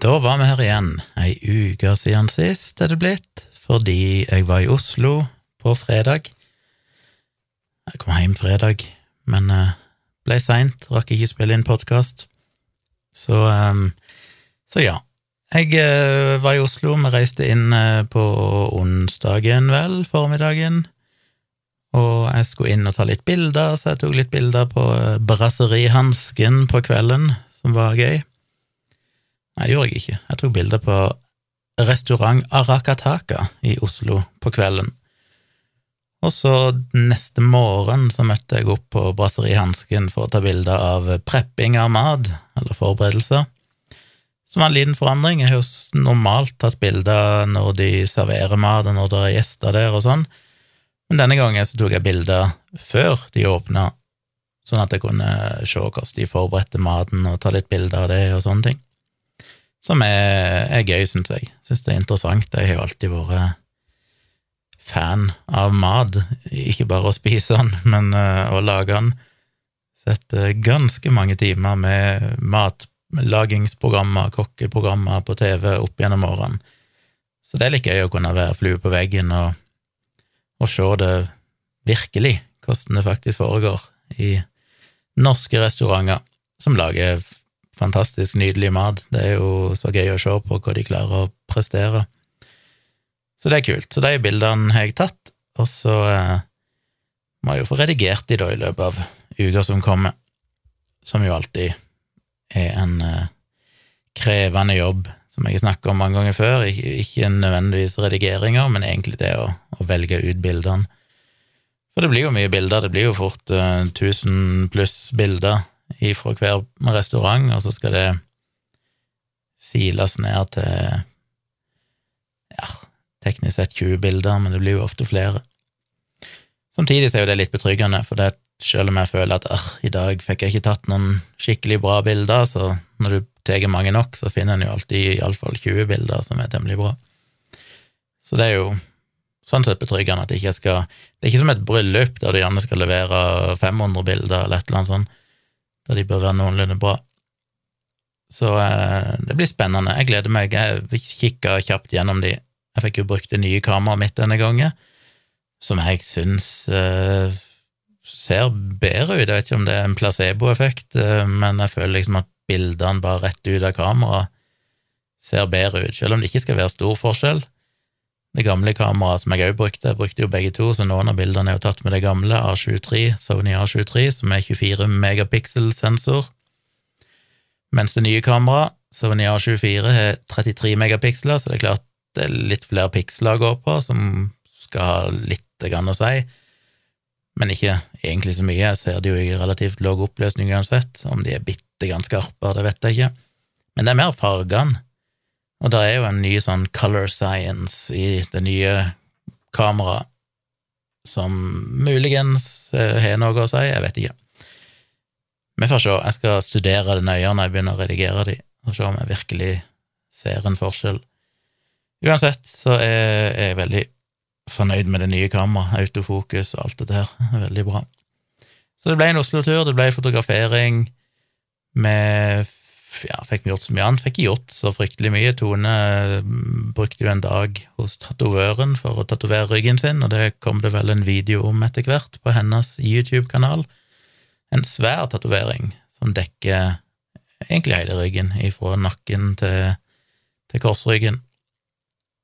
Da var vi her igjen, ei uke siden sist er det blitt, fordi jeg var i Oslo på fredag. Jeg kom hjem fredag, men uh, ble seint, rakk ikke spille inn podkast. Så, um, så ja. Jeg uh, var i Oslo, vi reiste inn på onsdagen, vel, formiddagen. Og jeg skulle inn og ta litt bilder, så jeg tok litt bilder på Brasserihansken på kvelden, som var gøy. Nei, det gjorde jeg ikke. Jeg tok bilder på restaurant Arakataka i Oslo på kvelden. Og så neste morgen så møtte jeg opp på Brasseri Hansken for å ta bilder av prepping av mat, eller forberedelser. Som en liten forandring. Jeg har jo normalt tatt bilder når de serverer mat, og når det er gjester der og sånn, men denne gangen så tok jeg bilder før de åpna, sånn at jeg kunne se hvordan de forberedte maten og ta litt bilder av det og sånne ting som er, er gøy, syns jeg. Syns det er interessant. Jeg har jo alltid vært fan av mat, ikke bare å spise den, men uh, å lage den. Sett ganske mange timer med matlagingsprogrammer, kokkeprogrammer på TV opp gjennom årene. Så det er litt gøy å kunne være flue på veggen og, og se det virkelig, hvordan det faktisk foregår i norske restauranter som lager fantastisk nydelig mat. Det er jo så gøy å se på hva de klarer å prestere. Så det er kult. Så de bildene har jeg tatt, og så eh, må jeg jo få redigert de da i løpet av uka som kommer, som jo alltid er en eh, krevende jobb, som jeg har snakket om mange ganger før. Ikke, ikke nødvendigvis redigeringer, men egentlig det å, å, velge ut bildene. For det blir jo mye bilder, det blir jo fort eh, 1000 pluss bilder ifra hver restaurant, og så skal det siles ned til ja, teknisk sett 20 bilder, men det blir jo ofte flere. Samtidig er jo det litt betryggende, for det, selv om jeg føler at ah, i dag fikk jeg ikke tatt noen skikkelig bra bilder, så når du tar mange nok, så finner en jo alltid iallfall 20 bilder som er temmelig bra. Så det er jo sånn sett betryggende at jeg ikke skal Det er ikke som et bryllup der du gjerne skal levere 500 bilder eller et eller annet sånt der de bør være noenlunde bra. Så eh, det blir spennende. Jeg gleder meg. Jeg kikka kjapt gjennom de. Jeg fikk jo brukt det nye kameraet mitt denne gangen, som jeg syns eh, ser bedre ut. Jeg vet ikke om det er en placeboeffekt, eh, men jeg føler liksom at bildene bare rett ut av kameraet ser bedre ut, selv om det ikke skal være stor forskjell. Det gamle kameraet som jeg òg brukte, jeg brukte jo begge to, så noen av bildene er jo tatt med det gamle A23, Sony A23, som er 24 megapixel-sensor, mens det nye kameraet, Sony A24, har 33 megapiksler, så det er klart det er litt flere piksler å gå på, som skal ha litt grann å si, men ikke egentlig så mye. Jeg ser det jo i relativt lav oppløsning uansett, om de er bitte grann skarpe, det vet jeg ikke, men det er mer fargene og det er jo en ny sånn color science i det nye kameraet som muligens eh, har noe å si, jeg vet ikke. Vi får se, jeg skal studere det nøye når jeg begynner å redigere de, og se om jeg virkelig ser en forskjell. Uansett så er jeg veldig fornøyd med det nye kameraet, autofokus og alt det der, veldig bra. Så det ble en Oslo-tur, det ble fotografering med ja, fikk vi gjort så mye annet. Fikk ikke gjort så fryktelig mye. Tone mm, brukte jo en dag hos tatovøren for å tatovere ryggen sin, og det kom det vel en video om etter hvert på hennes YouTube-kanal. En svær tatovering som dekker egentlig hele ryggen, ifra nakken til, til korsryggen.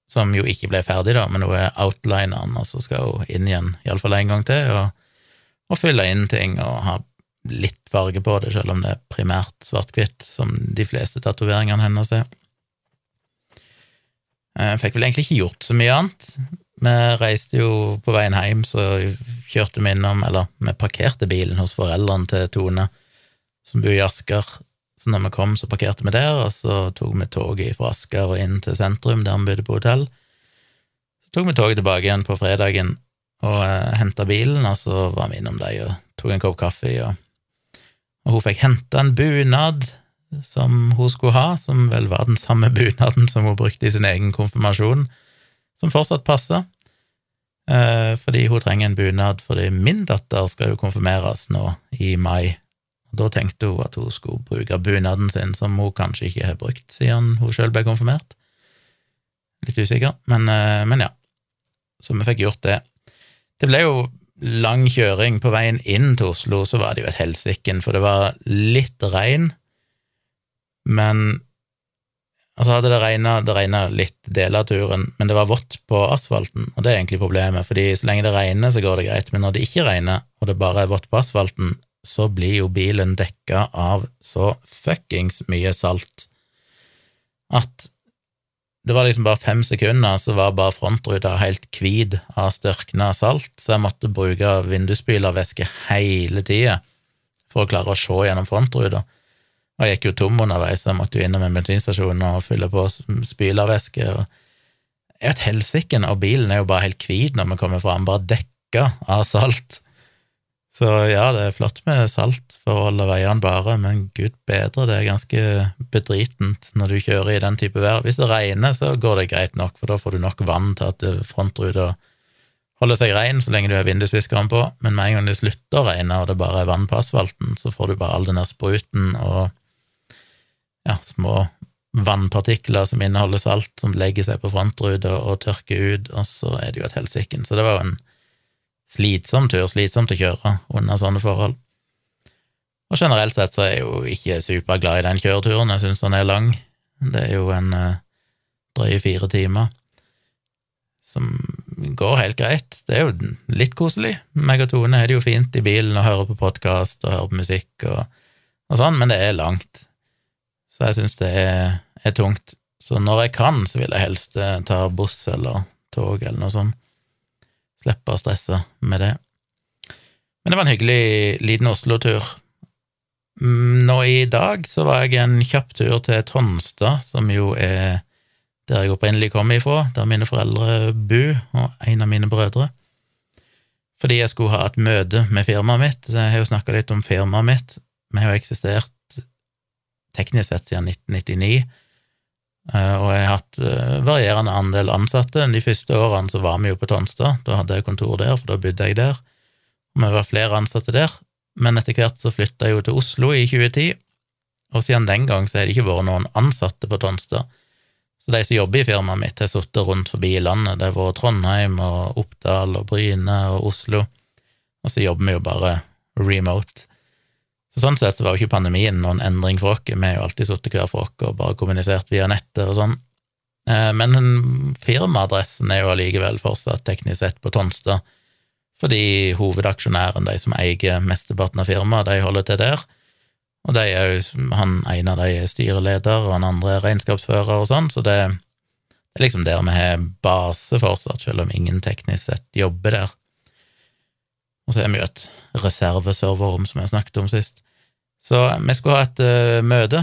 Som jo ikke ble ferdig, da, men hun er outlineren, og så skal hun inn igjen iallfall en gang til og, og fylle inn ting og ha litt farge på det, selv om det er primært svart-hvitt, som de fleste tatoveringene hennes er. Jeg eh, fikk vel egentlig ikke gjort så mye annet. Vi reiste jo på veien hjem, så kjørte vi innom, eller vi parkerte bilen hos foreldrene til Tone, som bor i Asker. Så når vi kom, så parkerte vi der, og så tok vi toget fra Asker og inn til sentrum, der vi bodde på hotell. Så tok vi toget tilbake igjen på fredagen og eh, henta bilen, og så var vi innom dem og tok en kopp kaffe og og hun fikk henta en bunad som hun skulle ha, som vel var den samme bunaden som hun brukte i sin egen konfirmasjon, som fortsatt passa, eh, fordi hun trenger en bunad fordi min datter skal jo konfirmeres nå i mai. Da tenkte hun at hun skulle bruke bunaden sin, som hun kanskje ikke har brukt siden hun sjøl ble konfirmert. Litt usikker, men, eh, men, ja. Så vi fikk gjort det. Det ble jo lang kjøring. På veien inn til Oslo så var det jo et helsiken, for det var litt regn, men Altså hadde det regna, det regna litt deler av turen, men det var vått på asfalten, og det er egentlig problemet, fordi så lenge det regner, så går det greit, men når det ikke regner, og det bare er vått på asfalten, så blir jo bilen dekka av så fuckings mye salt at det var liksom bare fem sekunder, så var bare frontruta helt hvit av størkna salt, så jeg måtte bruke vindusspylervæske hele tida for å klare å se gjennom frontruta. Og jeg gikk jo tom underveis, jeg måtte jo innom en bensinstasjon og fylle på spylervæske. Det er et helsike, og bilen er jo bare helt hvit når vi kommer fram, bare dekka av salt. Så ja, det er flott med salt for å holde veiene bare, men gud bedre, det er ganske bedritent når du kjører i den type vær. Hvis det regner, så går det greit nok, for da får du nok vann til at frontruta holder seg rein så lenge du har vindusviskeren på, men med en gang det slutter å regne og det bare er vann på asfalten, så får du bare all den der spruten og ja, små vannpartikler som inneholder salt, som legger seg på frontruta og tørker ut, og så er det jo et helsike. Så det var jo en slitsom tur, slitsomt å kjøre under sånne forhold. Og generelt sett så er jeg jo ikke superglad i den kjøreturen, jeg syns den er lang. Det er jo en eh, drøye fire timer som går helt greit. Det er jo litt koselig. Meg og Tone er det jo fint i bilen og hører på podkast og hører på musikk og, og, sånn, men det er langt. Så jeg syns det er, er, tungt. Så når jeg kan, så vil jeg helst eh, ta buss eller tog eller noe sånt slippe å stresse med det. Men det var en hyggelig liten Oslo-tur. Mm, nå i dag så var jeg en kjapp tur til Tonstad, som jo er der jeg opprinnelig kom ifra, der mine foreldre bor, og en av mine brødre. Fordi jeg skulle ha et møte med firmaet mitt. Jeg har jo snakka litt om firmaet mitt. Vi har jo eksistert teknisk sett siden 1999 Eh, og jeg har hatt eh, varierende andel ansatte. De første årene så var vi jo på Tonstad, da hadde jeg kontor der, for da bodde jeg der. Og vi var flere ansatte der, men etter hvert så flytta jeg jo til Oslo i 2010, og siden den gang så har det ikke vært noen ansatte på Tonstad. Så de som jobber i firmaet mitt, har sittet rundt forbi i landet. Det har vært Trondheim og Oppdal og Bryne og Oslo, og så jobber vi jo bare remote. Så sånn sett var jo ikke pandemien noen endring for oss, vi har jo alltid sittet hver for oss og bare kommunisert via nettet og sånn. Eh, men firmaadressen er jo allikevel fortsatt teknisk sett på Tonstad, fordi hovedaksjonæren, de som eier mesteparten av firmaet, de holder til der. Og de er jo, han ene av de er styreleder, og han andre er regnskapsfører og sånn, så det, er liksom der vi har base fortsatt, selv om ingen teknisk sett jobber der. Og så har vi jo et reserveserverrom, som jeg snakket om sist. Så vi skulle ha et uh, møte,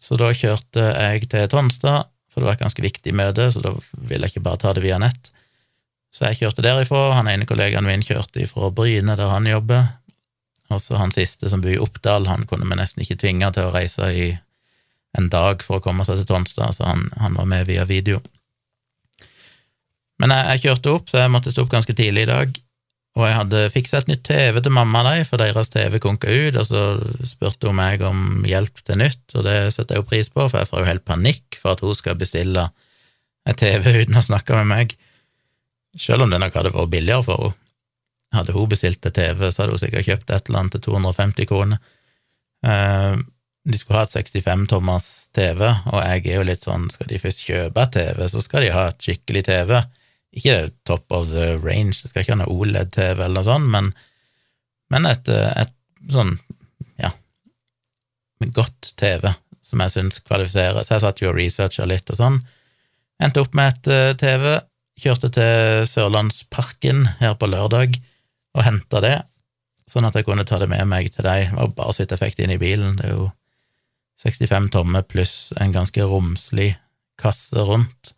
så da kjørte jeg til Tonstad, for det var et ganske viktig møte, så da ville jeg ikke bare ta det via nett. Så jeg kjørte derifra, han ene kollegaen min kjørte ifra Bryne, der han jobber, og så han siste som bor i Oppdal, han kunne vi nesten ikke tvinge til å reise i en dag for å komme seg til Tonstad, så han, han var med via video. Men jeg, jeg, kjørte opp, så jeg måtte stå opp ganske tidlig i dag, og jeg hadde fiksa et nytt TV til mamma og for deres TV konka ut, og så spurte hun meg om hjelp til nytt, og det setter jeg jo pris på, for jeg får jo helt panikk for at hun skal bestille et TV uten å snakke med meg, selv om det nok hadde vært billigere for henne. Hadde hun bestilt et TV, så hadde hun sikkert kjøpt et eller annet til 250 kroner. Eh, de skulle ha et 65-tommers TV, og jeg er jo litt sånn, skal de først kjøpe et TV, så skal de ha et skikkelig TV. Ikke top of the range, det skal ikke ha noe OLED-TV eller noe sånt, men, men et, et, sånn, ja, godt TV som jeg syns kvalifiserer. Så jeg satt jo og researcha litt og sånn. Endte opp med et uh, TV, kjørte til Sørlandsparken her på lørdag og henta det, sånn at jeg kunne ta det med meg til deg. Det var bare så vidt jeg inn i bilen. Det er jo 65 tommer pluss en ganske romslig kasse rundt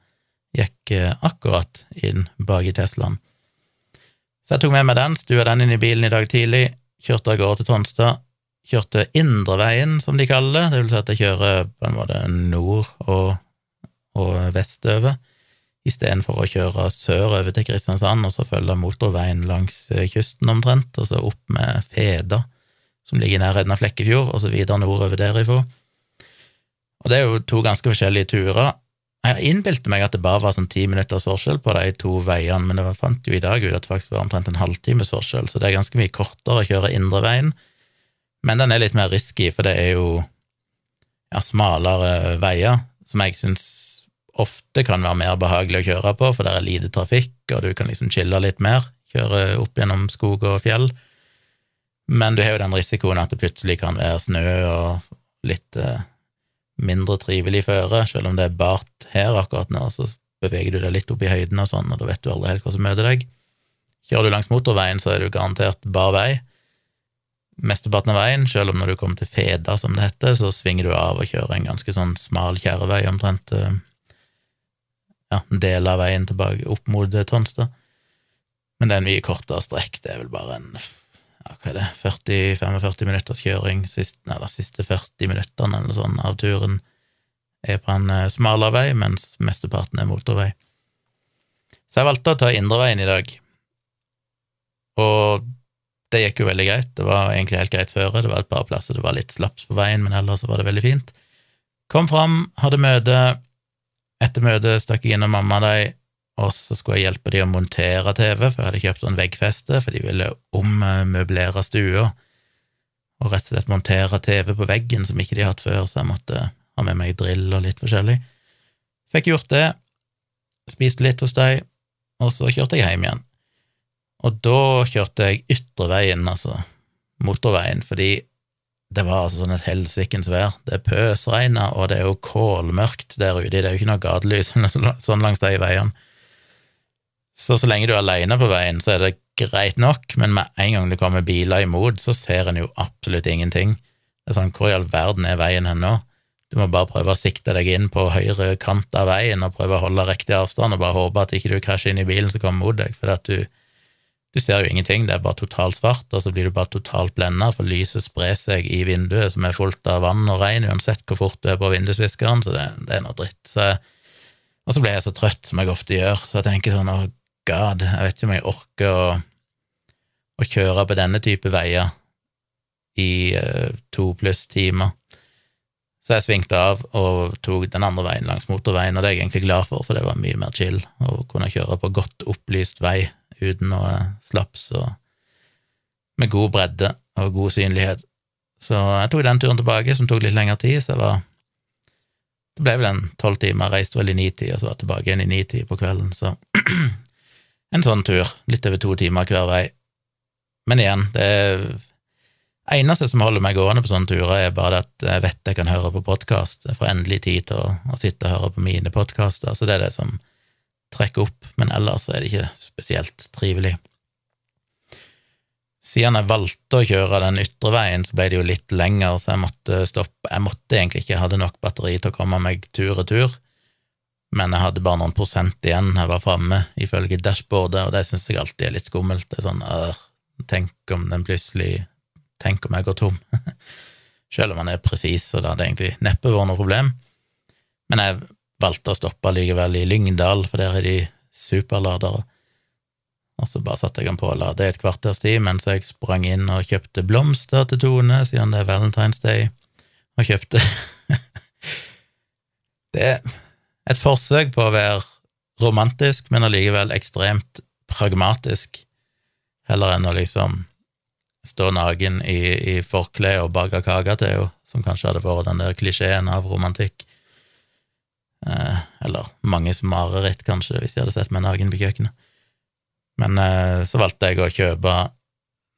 gikk eh, akkurat inn bak i Teslaen. Så jeg tok med meg den, stua den inn i bilen i dag tidlig, kjørte av gårde til Tonstad, kjørte Indreveien, som de kaller det, det vil si at jeg kjører på en måte nord og, og vestover, istedenfor å kjøre sørover til Kristiansand og så følge motorveien langs eh, kysten omtrent, og så opp med Feda, som ligger i nærheten av Flekkefjord, og så videre nordover derifra. Og det er jo to ganske forskjellige turer. Jeg innbilte meg at det bare var sånn ti minutters forskjell på de to veiene, men det fant jo i dag ut at det faktisk var omtrent en halvtimes forskjell, så det er ganske mye kortere å kjøre indre veien. Men den er litt mer risky, for det er jo ja, smalere veier, som jeg syns ofte kan være mer behagelig å kjøre på, for det er lite trafikk, og du kan liksom chille litt mer, kjøre opp gjennom skog og fjell. Men du har jo den risikoen at det plutselig kan være snø og litt eh, mindre trivelig føre, selv om det er bart her akkurat nå, så beveger du deg litt opp i høyden og sånn, og da vet du aldri helt hva som møter deg. Kjører du langs motorveien, så er du garantert bar vei. Mesteparten av veien, selv om når du kommer til Feda, som det heter, så svinger du av og kjører en ganske sånn smal kjærevei, omtrent eh, ja, en del av veien tilbake opp mot Tonstad. Men det er en mye kortere strekk, det er vel bare en ja, hva er det, 40-45 minutters kjøring, sist, nei, de siste 40 minuttene eller sånn av turen er på en uh, smalere vei, mens mesteparten er motorvei. Så jeg valgte å ta indreveien i dag, og det gikk jo veldig greit. Det var egentlig helt greit føre, det var et par plasser det var litt slaps på veien, men ellers var det veldig fint. Kom fram, hadde møte. Etter møtet stakk jeg innom mamma og de og så skulle jeg hjelpe de å montere TV, for jeg hadde kjøpt en veggfeste, for de ville ommøblere stua og rett og slett montere TV på veggen som ikke de hadde hatt før, så jeg måtte ha med meg drill og litt forskjellig. Fikk gjort det, spiste litt hos dem, og så kjørte jeg hjem igjen. Og da kjørte jeg ytreveien, altså motorveien, fordi det var altså sånn et helsikens vær. Det er pøsregna, og det er jo kålmørkt der ute, det er jo ikke noe gatelys sånn langs de veiene. Så så lenge du er alene på veien, så er det greit nok, men med en gang det kommer biler imot, så ser en jo absolutt ingenting. Det er sånn, hvor i all verden er veien hen nå? Du må bare prøve å sikte deg inn på høyre kant av veien og prøve å holde riktig avstand, og bare håpe at ikke du krasjer inn i bilen som kommer mot deg, for at du, du ser jo ingenting, det er bare totalt svart, og så blir du bare totalt blenda, for lyset sprer seg i vinduet, som er fullt av vann og regn, uansett hvor fort du er på vindusviskeren, så det, det er noe dritt. Så, og så ble jeg så trøtt, som jeg ofte gjør, så jeg tenker sånn, god, jeg vet ikke om jeg orker å, å kjøre på denne type veier i uh, to pluss timer. Så jeg svingte av og tok den andre veien langs motorveien, og det er jeg egentlig glad for, for det var mye mer chill å kunne kjøre på godt opplyst vei uten noe slaps og med god bredde og god synlighet. Så jeg tok den turen tilbake, som tok litt lengre tid, så jeg var Det ble vel en tolv timer, reiste vel i nitid, og så var jeg tilbake igjen i nitid på kvelden, så en sånn tur, litt over to timer hver vei. Men igjen, det eneste som holder meg gående på sånne turer, er bare at jeg vet jeg kan høre på podkast. Jeg får endelig tid til å, å, sitte og høre på mine podkaster, så det er det som trekker opp, men ellers er det ikke spesielt trivelig. Siden jeg valgte å kjøre den ytre veien, så ble det jo litt lenger, så jeg måtte stoppe. Jeg måtte egentlig ikke, jeg hadde nok batteri til å komme meg tur-retur. Tur men jeg hadde bare noen prosent igjen jeg var framme, ifølge dashboardet, og det syns jeg alltid er litt skummelt. Det er sånn øh, Tenk om den plutselig Tenk om jeg går tom. Selv om man er presis, så det hadde egentlig neppe vært noe problem. Men jeg valgte å stoppe likevel i Lyngdal, for der er de superladere. Og så bare satte jeg den på og lade et kvarters tid mens jeg sprang inn og kjøpte blomster til Tone, siden det er Valentine's Day, og kjøpte Det et forsøk på å være romantisk, men allikevel ekstremt pragmatisk, heller enn å liksom stå naken i, i forkle og bake kake til henne, som kanskje hadde vært den der klisjeen av romantikk. Eh, eller manges mareritt, kanskje, hvis jeg hadde sett meg naken på kjøkkenet. Men eh, så valgte jeg å kjøpe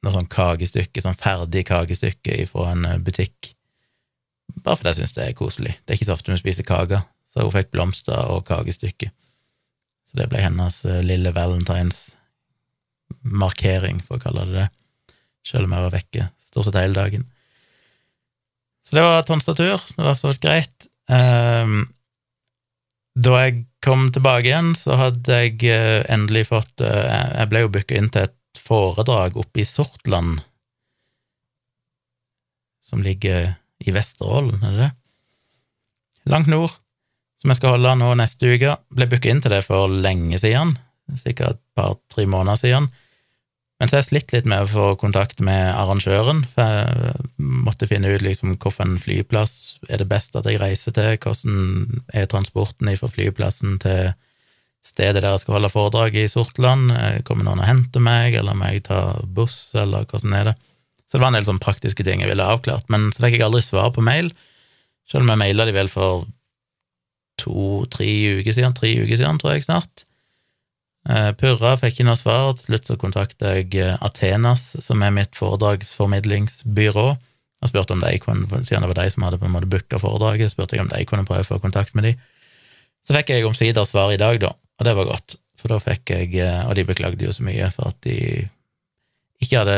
noe sånn kakestykke, sånn ferdig kakestykke fra en butikk, bare fordi jeg syns det er koselig. Det er ikke så ofte vi spiser kaker, så hun fikk blomster og kakestykke. Så det ble hennes eh, lille valentinsmarkering, for å kalle det det, selv om jeg var vekke stort sett hele dagen. Så det var Tonstatur. Det var så greit. Um, da jeg kom tilbake igjen, så hadde jeg uh, endelig fått uh, Jeg ble jo booka inn til et foredrag oppe i Sortland, som ligger i Vesterålen, er det det? Langt nord som jeg skal holde nå neste uke. Ble booka inn til det for lenge siden, sikkert et par-tre måneder siden. Men så har jeg slitt litt med å få kontakt med arrangøren, for jeg måtte finne ut liksom hvilken flyplass er det best at jeg reiser til, hvordan er transporten fra flyplassen til stedet der jeg skal holde foredrag i Sortland, kommer noen og henter meg, eller må jeg ta buss, eller hvordan er det? Så det var en del sånn praktiske ting jeg ville avklart, men så fikk jeg aldri svar på mail, selv om jeg maila de vel for to-tre uker siden, tre uker siden, tror jeg snart. Eh, Purra fikk ikke noe svar. Til slutt så kontakta jeg Atenas, Athenas, som er mitt foredragsformidlingsbyrå, og spurte om de kunne, siden det var de som hadde på en måte booka foredraget, spurte jeg om de kunne prøve å få kontakt med de. Så fikk jeg omsider svar i dag, da, og det var godt, for da fikk jeg eh, Og de beklagde jo så mye for at de ikke hadde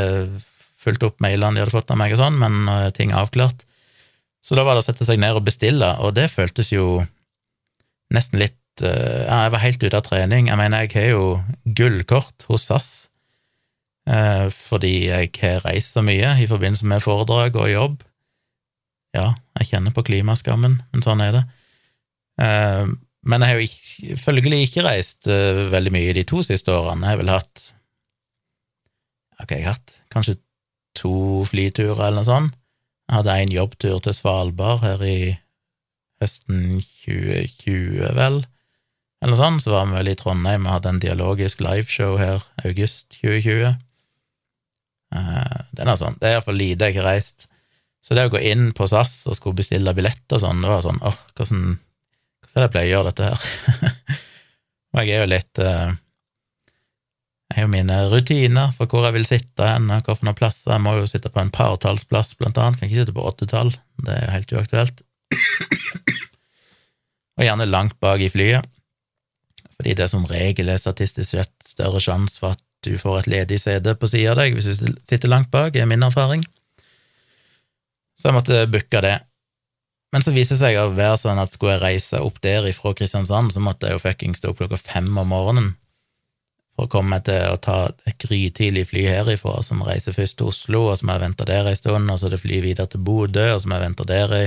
fulgt opp mailene de hadde fått av meg og sånn, men ting er avklart. Så da var det å sette seg ned og bestille, og det føltes jo nesten litt Eh, jeg var helt ute av trening. Jeg mener, jeg har jo gullkort hos SAS eh, fordi jeg har reist så mye i forbindelse med foredrag og jobb. Ja, jeg kjenner på klimaskammen, men sånn er det. Eh, men jeg har jo ikke, følgelig ikke reist veldig mye de to siste årene. Jeg har vel hatt har jeg hatt? Kanskje to flyturer eller noe sånt. Jeg hadde en jobbtur til Svalbard her i høsten 2020, vel eller sånt, så var vi vel i Trondheim og hadde en dialogisk liveshow her august 2020. Uh, det er sånt. Det er iallfall lite jeg har reist. Så det å gå inn på SAS og skulle bestille billetter og sånn, det var sånn åh, hvordan, hvordan er det jeg pleier å gjøre dette her? og jeg er jo litt uh, Jeg har jo mine rutiner for hvor jeg vil sitte hen, hvilke plasser. Jeg må jo sitte på en partallsplass, blant annet. Kan ikke sitte på åttetall, det er jo helt uaktuelt. Og gjerne langt bak i flyet fordi det som regel er statistisk sett større sjanse for at du får et ledig sete på sida av deg hvis du sitter langt bak, er min erfaring. Så jeg måtte booke det. Men så viser det seg å være sånn at skulle jeg reise opp der ifra Kristiansand, så måtte jeg jo fuckings stå opp klokka fem om morgenen for å komme til å ta et grytidlig fly herifra, som reiser først til Oslo, og så må jeg vente der ei stund, og så er det fly videre til Bodø, og så må jeg vente der i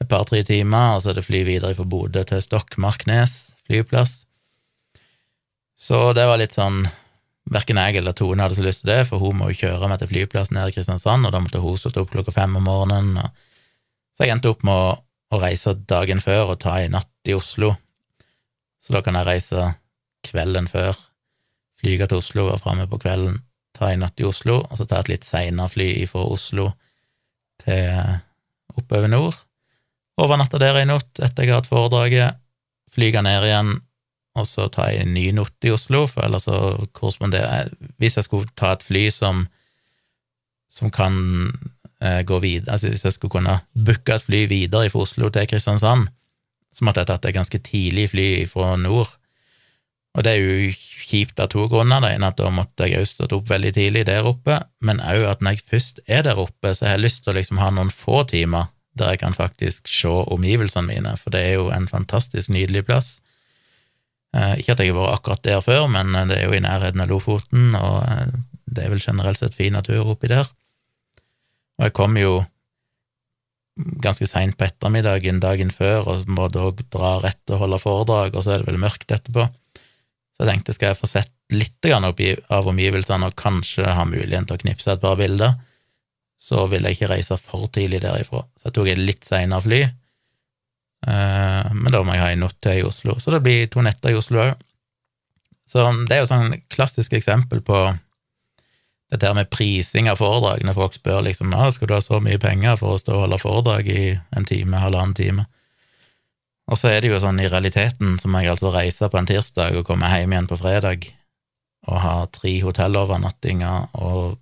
et par-tre timer, og så er det fly videre fra Bodø til Stokmarknes flyplass. Så det var litt sånn Verken jeg eller Tone hadde så lyst til det, for hun må jo kjøre meg til flyplassen nede i Kristiansand, og da måtte hun stått opp klokka fem om morgenen. Så jeg endte opp med å, å, reise dagen før og ta en natt i Oslo. Så da kan jeg reise kvelden før, flyge til Oslo, være framme på kvelden, ta en natt i Oslo, og så ta et litt seinere fly fra Oslo til oppover nord. Overnatta der en natt etter jeg har hatt foredraget, flyge ned igjen og så ta en ny natt i Oslo, for ellers så korresponderer Hvis jeg skulle ta et fly som, som kan eh, gå videre Altså hvis jeg skulle kunne booke et fly videre fra Oslo til Kristiansand, så måtte jeg tatt et ganske tidlig fly fra nord. Og det er jo kjipt av to grunner. Det ene at da måtte jeg òg stått opp veldig tidlig der oppe, men òg at når jeg først er der oppe, så har jeg lyst til å liksom ha noen få timer der jeg kan faktisk se omgivelsene mine, for det er jo en fantastisk nydelig plass. Eh, ikke at jeg har vært akkurat der før, men eh, det er jo i nærheten av Lofoten, og eh, det er vel generelt sett fin natur oppi der. Og jeg kom jo ganske seint på ettermiddagen dagen før, og må da dra rett og holde foredrag, og så er det vel mørkt etterpå. Så jeg tenkte skal jeg få sett litt av omgivelsene og kanskje ha muligheten til å knipse et par bilder, så ville jeg ikke reise for tidlig derifra. Så jeg tok et litt seinere fly, Eh, men da må jeg ha en natt til i Oslo, så det blir to netter i Oslo òg. Så det er jo sånn klassisk eksempel på dette her med prising av foredrag, når folk spør liksom ja, skal du ha så mye penger for å stå og holde foredrag i en time, halvannen time. Og så er det jo sånn i realiteten, så må jeg altså reise på en tirsdag og komme hjem igjen på fredag og ha tre hotellovernattinger og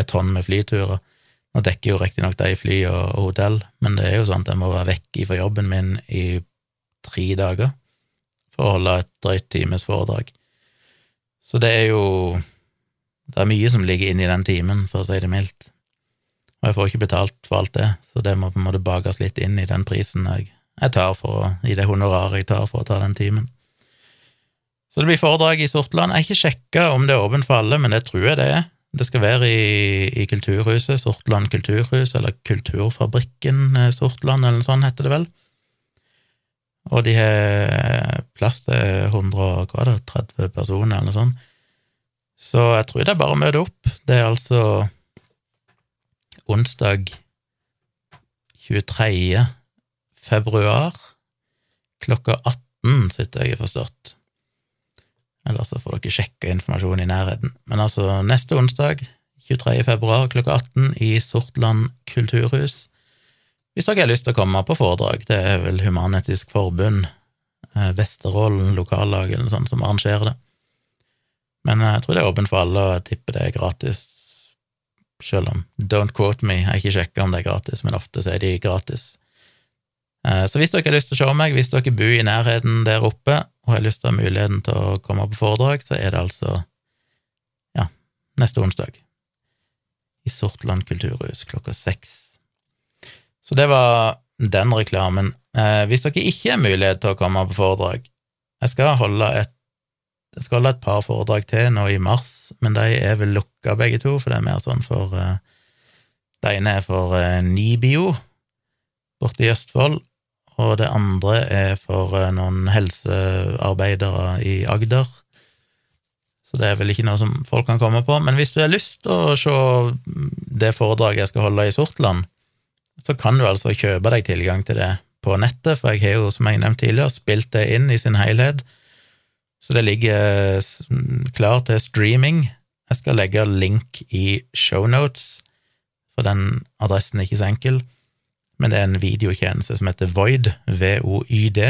et tonn med flyturer. Nå dekker jo riktignok de fly og, og, hotell, men det er jo sånn at jeg må være vekk fra jobben min i tre dager for å holde et drøyt times foredrag. Så det er jo Det er mye som ligger inni den timen, for å si det mildt. Og jeg får ikke betalt for alt det, så det må på en måte bakes litt inn i den prisen jeg, jeg tar for å, i det honoraret jeg tar for å ta den timen. Så det blir foredrag i Sortland. Jeg har ikke sjekka om det er åpent for alle, men det tror jeg det er. Det skal være i, i Kulturhuset, Sortland kulturhus, eller Kulturfabrikken eh, Sortland, eller noe sånt heter det vel. Og de har plass til 130 personer, eller noe sånt. Så jeg tror det er bare å møte opp. Det er altså onsdag 23. februar klokka 18, sitter jeg forstått. Eller så får dere sjekke informasjonen i nærheten. Men altså neste onsdag, 23. februar klokka 18 i Sortland kulturhus. Hvis dere har lyst til å komme på foredrag, det er vel Human-Etisk Forbund, eh, Vesterålen lokallag eller noe sånt som arrangerer det. Men jeg tror det er åpent for alle, og jeg tipper det er gratis, selv om don't quote me, jeg har ikke sjekka om det er gratis, men ofte så er de gratis. Eh, så hvis dere har lyst til å se meg, hvis dere bor i nærheten der oppe og har lyst til å ha muligheten til å komme på foredrag, så er det altså ja, neste onsdag i Sortland kulturhus klokka seks. Så det var den reklamen. Eh, hvis dere ikke har mulighet til å komme på foredrag Jeg skal holde et, jeg skal holde et par foredrag til nå i mars, men de er vel lukka begge to, for det er mer sånn for eh, Det ene er for eh, Nibio borte i Østfold, og det andre er for eh, noen helsearbeidere i Agder. Så det er vel ikke noe som folk kan komme på. Men hvis du har lyst til å se det foredraget jeg skal holde i Sortland, så kan du altså kjøpe deg tilgang til det på nettet, for jeg har jo, som jeg nevnte tidligere, spilt det inn i sin helhet. Så det ligger klar til streaming. Jeg skal legge link i shownotes, for den adressen er ikke så enkel men det er en videotjeneste som heter Void, V-O-Y-D.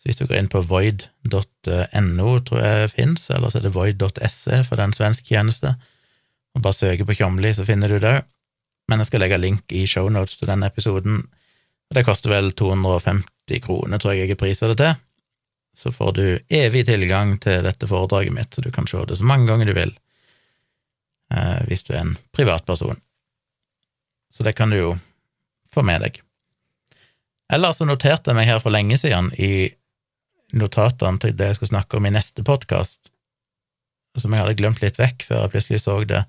Så hvis du går inn på void.no, tror jeg fins, eller så er det void.se for den svenske tjeneste, og bare søker på Tjomli, så finner du det. Men jeg skal legge link i shownotes til den episoden. Det koster vel 250 kroner, tror jeg jeg priser det til. Så får du evig tilgang til dette foredraget mitt, så du kan se det så mange ganger du vil, eh, hvis du er en privatperson. Så det kan du jo få med deg. Eller så noterte jeg meg her for lenge siden i notatene til det jeg skal snakke om i neste podkast, som jeg hadde glemt litt vekk før jeg plutselig så det.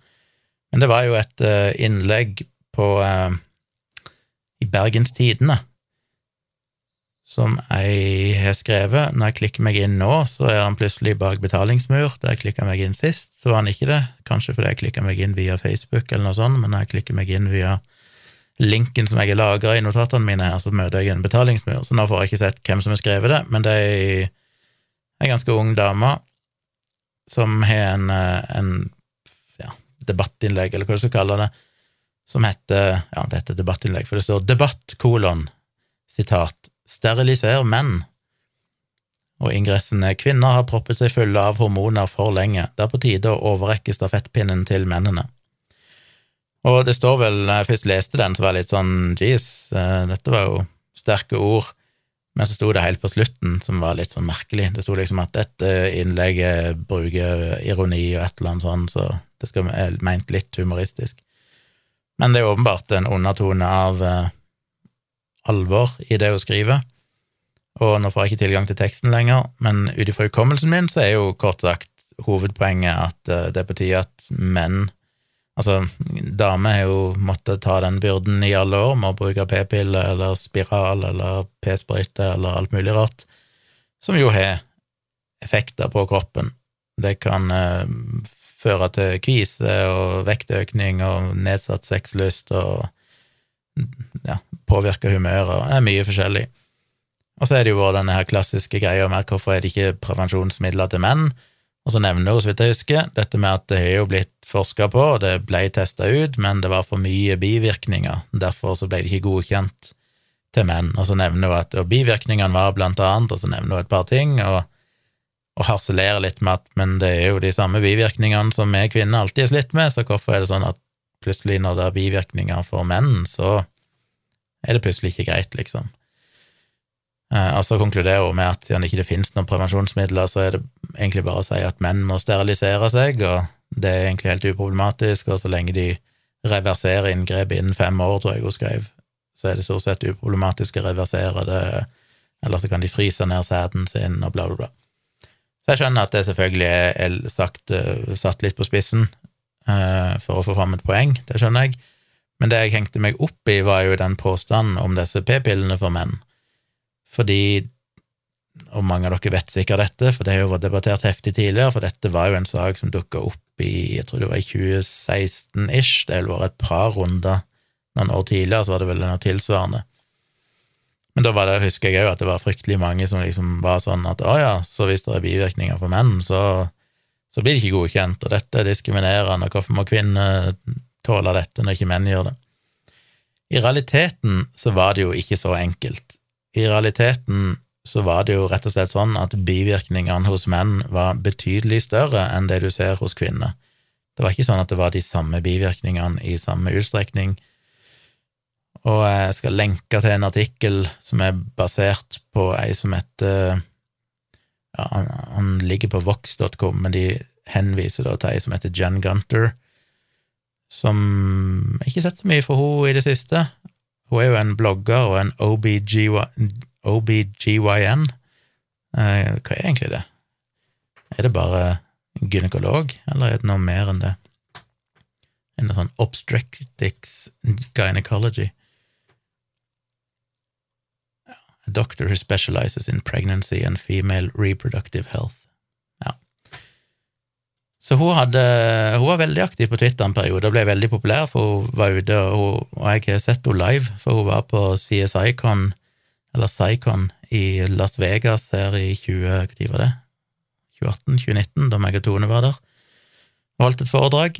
Men det var jo et uh, innlegg på eh, i Bergens Tidende som jeg har skrevet. Når jeg klikker meg inn nå, så er han plutselig bak betalingsmur. Da jeg klikka meg inn sist, så var han ikke det. Kanskje fordi jeg klikka meg inn via Facebook eller noe sånt, men når jeg klikker meg inn via linken som jeg har lagra i notatene mine, her, så møter jeg en betalingsmur, så nå får jeg ikke sett hvem som har skrevet det, men det er ei ganske ung dame som har en, eh, en ja, debattinnlegg, eller hva du skal kalle det, som heter Ja, det heter debattinnlegg, for det står 'debatt', kolon, sitat, 'steriliser menn'. Og ingressen er 'kvinner har proppet seg fulle av hormoner for lenge'. Det er på tide å overrekke stafettpinnen til mennene. Og det står vel, når jeg først leste den, så var jeg litt sånn jeez, eh, dette var jo sterke ord. Men så sto det helt på slutten, som var litt sånn merkelig. Det sto liksom at dette innlegget bruker ironi og et eller annet sånn, så det skal være ment litt humoristisk. Men det er åpenbart en undertone av eh, alvor i det hun skriver. Og nå får jeg ikke tilgang til teksten lenger, men ut ifra hukommelsen min så er jo kort sagt hovedpoenget at eh, det er på tide at menn Altså, damer har jo måttet ta den byrden i alle år med å bruke p-pille eller spiral eller p-sprøyte eller alt mulig rart, som jo har effekter på kroppen. Det kan eh, føre til kvise og vektøkning og nedsatt sexlyst og ja, påvirke humøret og er mye forskjellig. Og så er det jo denne her klassiske greia med hvorfor er det ikke prevensjonsmidler til menn? Og så nevner hun, så vidt jeg husker, dette med at det har jo blitt forska på, og det ble testa ut, men det var for mye bivirkninger. Derfor så ble det ikke godkjent til menn. Og så nevner hun at bivirkningene var blant annet, og så nevner hun et par ting, og, og harselerer litt med at men det er jo de samme bivirkningene som vi kvinner alltid har slitt med, så hvorfor er det sånn at plutselig når det er bivirkninger for menn, så er det plutselig ikke greit, liksom. Eh, og så konkluderer hun med at siden det ikke finnes noen prevensjonsmidler, så er det egentlig bare å si at menn må sterilisere seg, og det er egentlig helt uproblematisk, og så lenge de reverserer inngrepet innen fem år, tror jeg hun skrev, så er det stort sett uproblematisk å reversere det, eller så kan de fryse ned sæden sin, og bla, bla, bla. Så jeg skjønner at det selvfølgelig er sagt, eh, satt litt på spissen uh, for å få fram et poeng, det skjønner jeg, men det jeg hengte meg opp i, var jo den påstanden om disse p-pillene for menn fordi og mange av dere vet sikkert dette, for det har jo vært debattert heftig tidligere, for dette var jo en sak som dukka opp i jeg tror det var i 2016-ish, det har vært et par runder noen år tidligere, så var det vel noe tilsvarende. Men da var det, husker jeg òg at det var fryktelig mange som liksom var sånn at å ja, så hvis det er bivirkninger for menn, så, så blir det ikke godkjent, og dette er diskriminerende, og hvorfor må kvinner tåle dette når ikke menn gjør det? I realiteten så var det jo ikke så enkelt. I realiteten så var det jo rett og slett sånn at bivirkningene hos menn var betydelig større enn det du ser hos kvinner. Det var ikke sånn at det var de samme bivirkningene i samme utstrekning. Og jeg skal lenke til en artikkel som er basert på ei som heter ja, han, han ligger på vox.com, men de henviser da til ei som heter Jen Gunter, som ikke har sett så mye for henne i det siste. Hun er jo en blogger og en OBGY, OBGYN. Eh, hva er egentlig det? Er det bare gynekolog, eller er det noe mer enn det? En sånn obstetrics gynecology. A doctor who specializes in pregnancy and female reproductive health. Så hun, hadde, hun var veldig aktiv på Twitter en periode og ble veldig populær, for hun var ute, og, hun, og jeg har sett henne live, for hun var på CSI-con eller Psycon i Las Vegas her i 20, hva var det? 2018-2019, da meg og Tone var der og holdt et foredrag.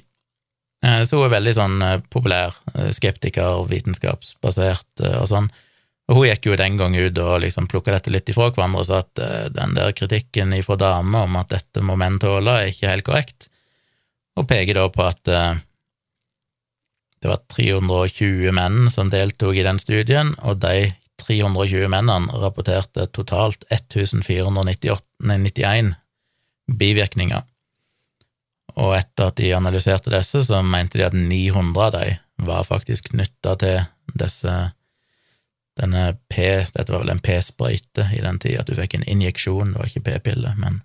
Eh, så hun er veldig sånn eh, populær, eh, skeptiker, vitenskapsbasert og sånn. Og hun gikk jo den gang ut og liksom plukka dette litt ifra hverandre og sa at den der kritikken ifra damer om at dette må menn tåle, er ikke helt korrekt, og peker da på at det var 320 menn som deltok i den studien, og de 320 mennene rapporterte totalt 1491 bivirkninger. Og etter at de analyserte disse, så mente de at 900 av dem var faktisk knytta til disse denne P, Dette var vel en P-sprøyte i den tida, at du fikk en injeksjon, det var ikke P-pille, men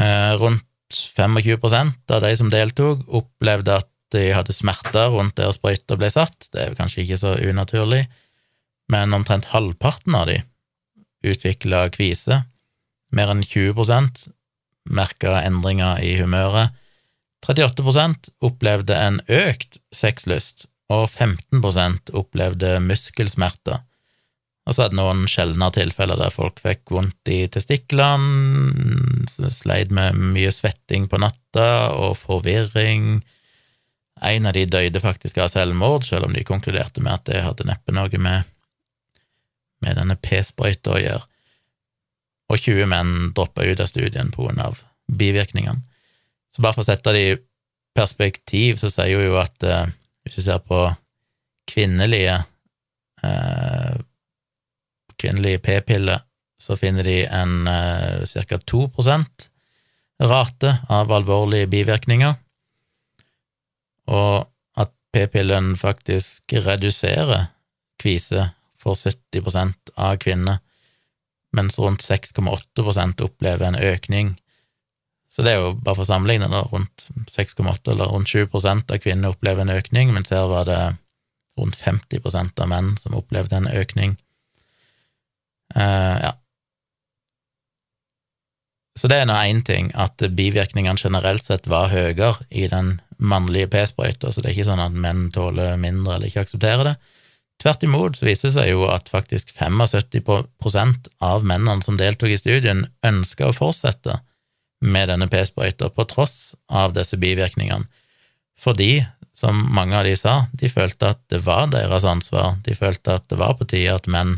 eh, rundt 25 av de som deltok, opplevde at de hadde smerter rundt der sprøyta ble satt. Det er kanskje ikke så unaturlig men omtrent halvparten av de utvikla kvise. Mer enn 20% merka endringer i humøret. 38% opplevde en økt sexlyst, og 15% opplevde muskelsmerter. Og så hadde noen sjeldne tilfeller der folk fikk vondt i testiklene, sleit med mye svetting på natta og forvirring. En av de døde faktisk av selvmord, selv om de konkluderte med at det hadde neppe noe med med denne p-sprøyta å gjøre, og 20 menn droppa ut av studien av bivirkningene. Så bare for å sette det i perspektiv, så sier hun jo at eh, hvis du ser på kvinnelige eh, kvinnelige p-piller, så finner de en eh, ca. 2% rate av alvorlige bivirkninger, og at p-pillen faktisk reduserer kvise for 70% av kvinner, mens rundt 6,8% opplever en økning. Så det er jo bare for å sammenligne, da, rundt 6,8 eller rundt 7% av kvinner opplever en økning, mens her var det rundt 50% av menn som opplevde en økning. Uh, ja. Så det er nå én ting, at bivirkningene generelt sett var høyere i den mannlige p-sprøyta, så det er ikke sånn at menn tåler mindre eller ikke aksepterer det. Tvert imot så viser det seg jo at faktisk 75% av mennene som deltok i studien, ønska å fortsette med denne p-sprøyta på tross av disse bivirkningene, fordi, som mange av de sa, de følte at det var deres ansvar, de følte at det var på tide at menn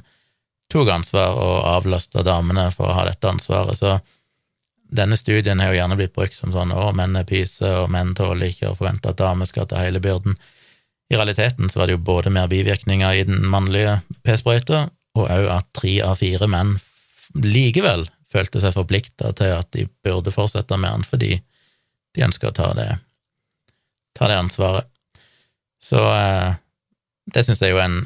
tok ansvar og avlasta damene for å ha dette ansvaret. Så denne studien har jo gjerne blitt brukt som sånn å, menn er pyse, og menn tåler ikke å forvente at damer skal ta hele byrden. I realiteten så var det jo både mer bivirkninger i den mannlige p-sprøyta, og òg at tre av fire menn likevel følte seg forplikta til at de burde fortsette med den fordi de ønsker å ta det, ta det ansvaret. Så eh, det syns jeg er jo en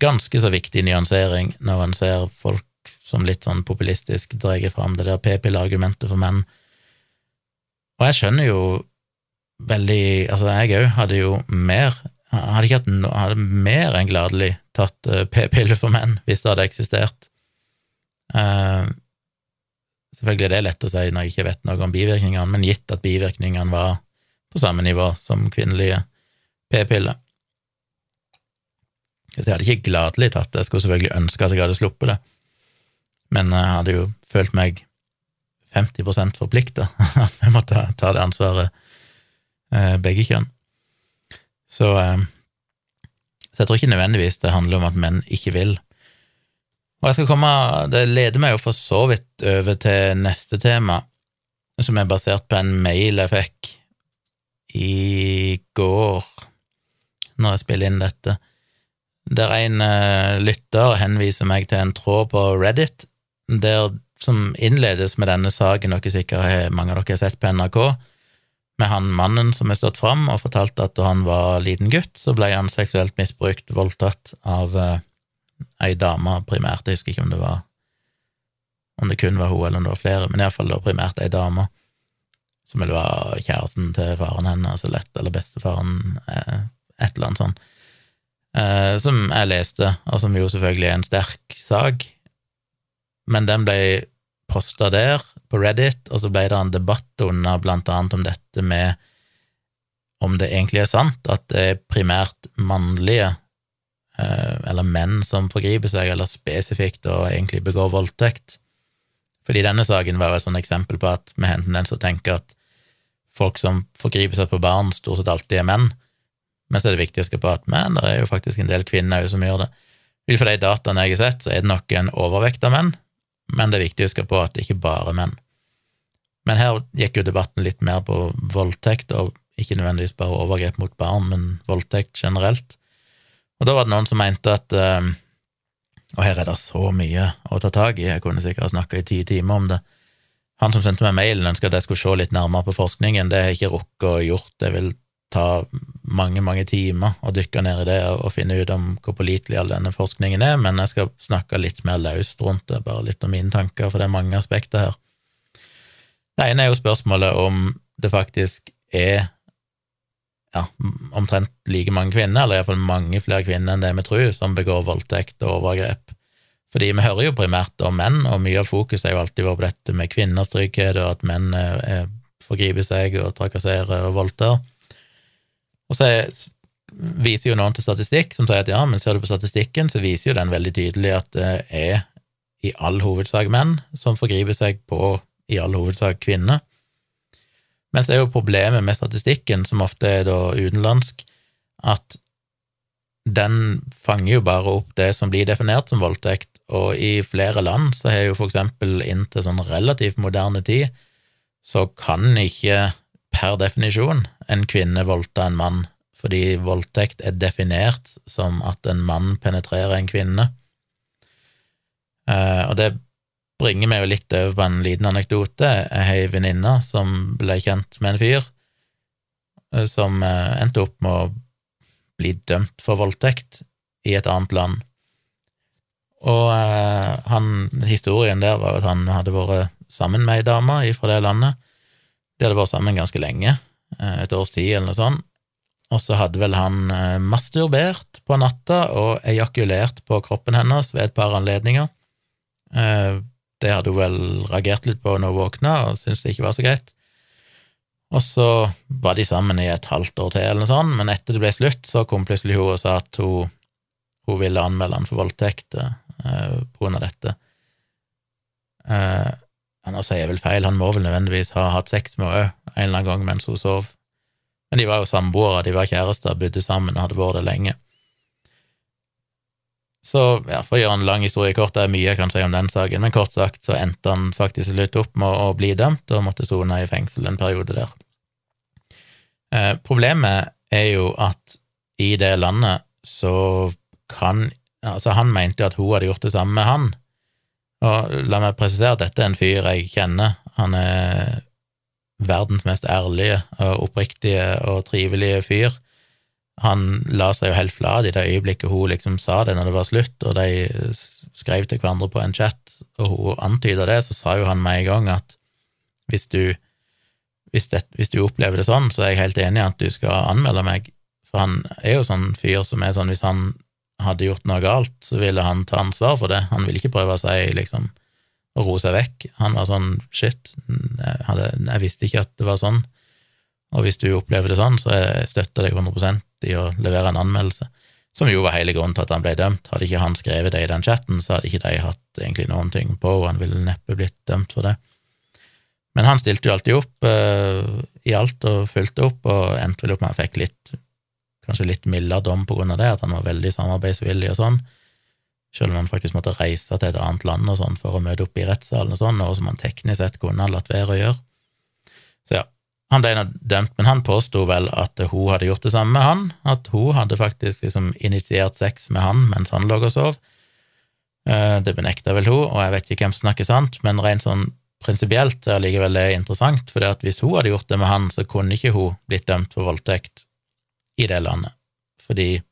ganske så viktig nyansering når en ser folk som litt sånn populistisk drar fram det der p-pilleargumentet for menn. Og jeg skjønner jo veldig Altså, jeg òg hadde jo mer hadde ikke hatt no, hadde mer enn gladelig tatt uh, p-piller for menn hvis det hadde eksistert. Uh, Selvfølgelig er det lett å si når jeg ikke vet noe om bivirkningene, men gitt at bivirkningene var på samme nivå som kvinnelige p-piller. Jeg hadde ikke gladelig tatt det, jeg skulle selvfølgelig ønske at jeg hadde sluppet det, men jeg hadde jo følt meg 50% forplikta. Vi måtte ta det ansvaret, eh, begge kjønn. Så, eh, så jeg tror ikke nødvendigvis det handler om at menn ikke vil. Og jeg skal komme, Det leder meg jo for så vidt over til neste tema, som er basert på en mail jeg fikk i går, når jeg spiller inn dette, der en uh, lytter henviser meg til en tråd på Reddit der som innledes med denne saken dere sikkert mange av dere har sett på NRK, med han mannen som har stått fram og fortalt at da han var liten gutt, så ble han seksuelt misbrukt, voldtatt, av uh, ei dame primært, jeg husker ikke om det var om det kun var hun eller om det var flere, men iallfall primært ei dame, som ville var kjæresten til faren hennes, altså lett, eller bestefaren, eh, et eller annet sånt, eh, som jeg leste, og som jo selvfølgelig er en sterk sak, men den ble posta der, på Reddit, og så ble det en debatt under blant annet om dette med om det egentlig er sant at det er primært mannlige, eller menn, som forgriper seg, eller spesifikt og egentlig begår voldtekt. Fordi denne saken var jo et sånt eksempel på at vi har en tendens til å tenke at folk som forgriper seg på barn, stort sett alltid er menn, men så er det viktig å huske på at men, det er jo faktisk en del kvinner som gjør det. Ut fra de dataene jeg har sett, så er det nok en overvekt av menn, men det er viktig å huske på at det ikke bare er menn. Men her gikk jo debatten litt mer på voldtekt, og ikke nødvendigvis bare overgrep mot barn, men voldtekt generelt. Og da var det noen som mente at Og her er det så mye å ta tak i, jeg kunne sikkert ha snakka i ti timer om det. Han som sendte meg mailen, ønska at jeg skulle se litt nærmere på forskningen. Det har jeg ikke rukket å gjort. Det vil ta mange, mange timer å dykke ned i det og finne ut om hvor pålitelig all denne forskningen er, men jeg skal snakke litt mer løst rundt det, bare litt om mine tanker, for det er mange aspekter her. Det ene er jo spørsmålet om det faktisk er ja, omtrent like mange kvinner, eller iallfall mange flere kvinner enn det vi tror, som begår voldtekt og overgrep. Fordi vi hører jo primært om menn, og mye av fokuset er jo alltid vært på dette med kvinners trygghet, og at menn forgriper seg og trakasserer og voldtar. Og så viser jo noen til statistikk som sier at ja, men ser du på statistikken, så viser jo den veldig tydelig at det er i all hovedsak menn som forgriper seg på i all hovedsak kvinner. Mens det er jo problemet med statistikken, som ofte er da utenlandsk, at den fanger jo bare opp det som blir definert som voldtekt, og i flere land så har jo for eksempel inntil sånn relativt moderne tid så kan ikke per definisjon en kvinne voldta en mann, fordi voldtekt er definert som at en mann penetrerer en kvinne. Uh, og det bringer meg jo litt over på en liten anekdote. Jeg har ei venninne som ble kjent med en fyr uh, som uh, endte opp med å bli dømt for voldtekt i et annet land. Og han, historien der var at han hadde vært sammen med ei dame fra det landet. De hadde vært sammen ganske lenge, Eh, et års tid eller noe sånt. Og så hadde vel han eh, masturbert på natta og ejakulert på kroppen hennes ved et par anledninger. Det hadde hun vel reagert litt på når hun våkna, og syntes det ikke var så greit. Og så var de sammen i et halvt år til, eller noe sånt, men etter det ble slutt, så kom plutselig hun og sa at hun, hun ville anmelde han for voldtekt eh, på grunn av dette. Eh, nå sier jeg vel feil, han må vel nødvendigvis ha hatt sex med henne en eller annen gang mens hun sov. Men de var jo samboere, de var kjærester, bodde sammen og hadde vært det lenge. Så ja, for å gjøre en lang historie kort, det er mye jeg kan si om den saken, men kort sagt så endte han faktisk litt opp med å bli dømt og måtte sone i fengsel en periode der. Eh, problemet er jo at i det landet så kan Altså, han mente jo at hun hadde gjort det samme med han, og la meg presisere at dette er en fyr jeg kjenner. Han er verdens mest ærlige og oppriktige og trivelige fyr. Han la seg jo helt flat i det øyeblikket hun liksom sa det når det var slutt, og de skrev til hverandre på en chat, og hun antyda det, så sa jo han med en gang at hvis du, hvis, det, hvis du opplever det sånn, så er jeg helt enig i at du skal anmelde meg, for han er jo sånn fyr som er sånn hvis han hadde gjort noe galt, så ville han ta ansvar for det. Han ville ikke prøve å si liksom å roe seg vekk. Han var sånn shit, jeg, hadde, jeg, visste ikke at det var sånn, og hvis du opplever det sånn, så jeg støtter deg 100% i å levere en anmeldelse. Som jo var hele grunnen til at han ble dømt. Hadde ikke han skrevet det i den chatten, så hadde ikke de hatt egentlig noen ting på, og han ville neppe blitt dømt for det. Men han stilte jo alltid opp uh, i alt og fulgte opp, og endte vel opp med han fikk litt, kanskje litt mildere dom på grunn av det, at han var veldig samarbeidsvillig og sånn selv om han faktisk måtte reise til et annet land og sånn for å møte opp i rettssalen og sånn, noe som han teknisk sett kunne ha latt være å gjøre. Så ja, han ble dømt, men han påsto vel at hun hadde gjort det samme med han, at hun hadde faktisk liksom initiert sex med han mens han lå og sov. Eh, det benekta vel hun, og jeg vet ikke hvem som snakker sant, men rent sånn prinsipielt er likevel det interessant, for hvis hun hadde gjort det med han, så kunne ikke hun blitt dømt for voldtekt i det landet, fordi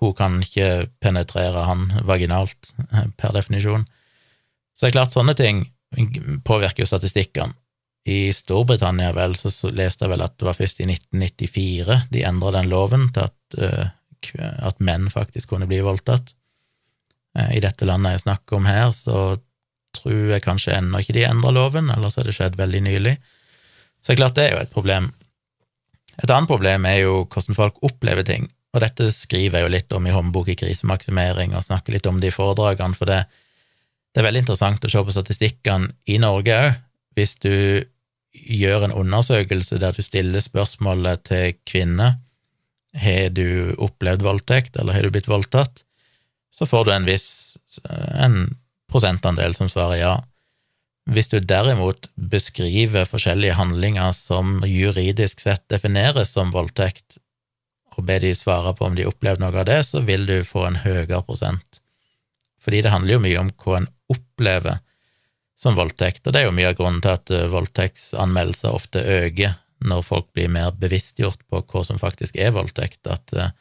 hun kan ikke penetrere han vaginalt, per definisjon. Så det er klart, sånne ting påvirker jo statistikkene. I Storbritannia vel, så leste jeg vel at det var først i 1994 de endra den loven til at, uh, at, menn faktisk kunne bli voldtatt. Uh, I dette landet jeg snakker om her, så tror jeg kanskje ennå ikke de endra loven, ellers har det skjedd veldig nylig. Så det er klart det er jo et problem. Et annet problem er jo hvordan folk opplever ting. Og dette skriver jeg jo litt om i håndbok i krisemaksimering, og snakker litt om det i foredragene, for det, det er veldig interessant å se på statistikkene i Norge òg. Hvis du gjør en undersøkelse der du stiller spørsmålet til kvinner har du opplevd voldtekt, eller har du blitt voldtatt, så får du en viss en prosentandel som svarer ja. Hvis du derimot beskriver forskjellige handlinger som juridisk sett defineres som voldtekt, og ber de svare på om de opplevde noe av det, så vil du få en høyere prosent. Fordi det handler jo mye om hva en opplever som voldtekt, og det er jo mye av grunnen til at eh, voldtektsanmeldelser ofte øker når folk blir mer bevisstgjort på hva som faktisk er voldtekt, at eh,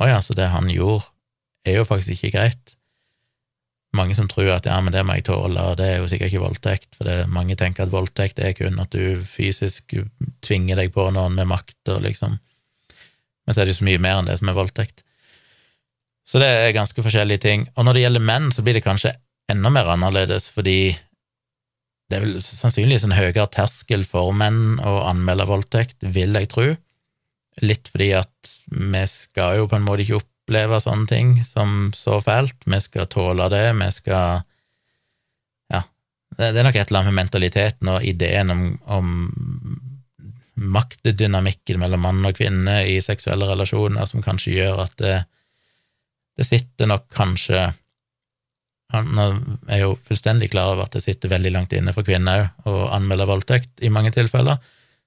å ja, så det han gjorde, er jo faktisk ikke greit. Mange som tror at ja, men det må jeg tåle, og det er jo sikkert ikke voldtekt, for det, mange tenker at voldtekt er kun at du fysisk tvinger deg på noen med makt og liksom men så er det jo så mye mer enn det som er voldtekt. Så det er ganske forskjellige ting. Og når det gjelder menn, så blir det kanskje enda mer annerledes, fordi det er vel sannsynligvis en høyere terskel for menn å anmelde voldtekt, vil jeg tro. Litt fordi at vi skal jo på en måte ikke oppleve sånne ting som så fælt. Vi skal tåle det, vi skal Ja, det er nok et eller annet med mentaliteten og ideen om, om maktdynamikken mellom mann og kvinne i seksuelle relasjoner som kanskje gjør at det, det sitter nok kanskje Han er jeg jo fullstendig klar over at det sitter veldig langt inne for kvinner òg å anmelde voldtekt i mange tilfeller.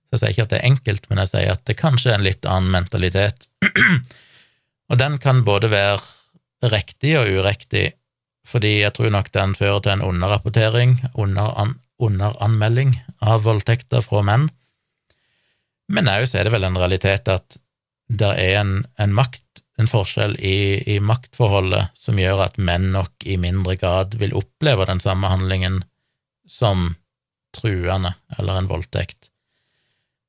Så jeg sier ikke at det er enkelt, men jeg sier at det kanskje er en litt annen mentalitet. og den kan både være riktig og urektig, fordi jeg tror nok den fører til en underrapportering, under underanmelding av voldtekter fra menn. Men òg er det vel en realitet at det er en, en makt, en forskjell i, i, maktforholdet som gjør at menn nok i mindre grad vil oppleve den samme handlingen som truende eller en voldtekt.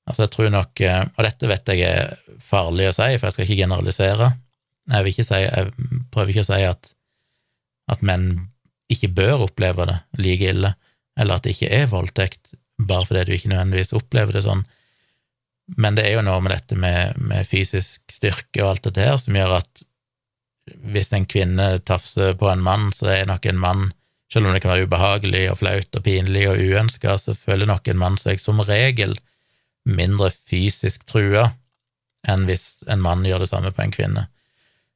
Altså, jeg tror nok eh, Og dette vet jeg er farlig å si, for jeg skal ikke generalisere. Jeg, ikke si, jeg prøver ikke å si at, at menn ikke bør oppleve det like ille, eller at det ikke er voldtekt, bare fordi du ikke nødvendigvis opplever det sånn. Men det er jo noe med dette med, med fysisk styrke og alt dette her som gjør at hvis en kvinne tafser på en mann, så er nok en mann, selv om det kan være ubehagelig og flaut og pinlig og uønska, så føler nok en mann seg som regel mindre fysisk trua enn hvis en mann gjør det samme på en kvinne.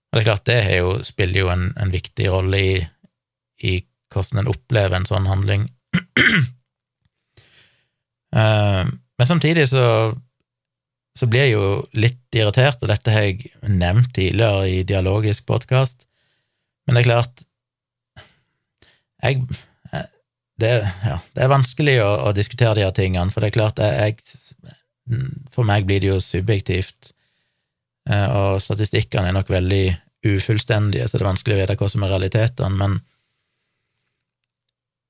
Og det er klart, det jo, spiller jo en, en viktig rolle i, i, hvordan en opplever en sånn handling. uh, men samtidig så så blir jeg jo litt irritert, og dette har jeg nevnt tidligere i dialogisk podkast, men det er klart jeg, det, ja, det, er vanskelig å, å, diskutere de her tingene, for det er klart jeg, For meg blir det jo subjektivt, eh, og statistikkene er nok veldig ufullstendige, så det er vanskelig å vite hva som er realitetene, men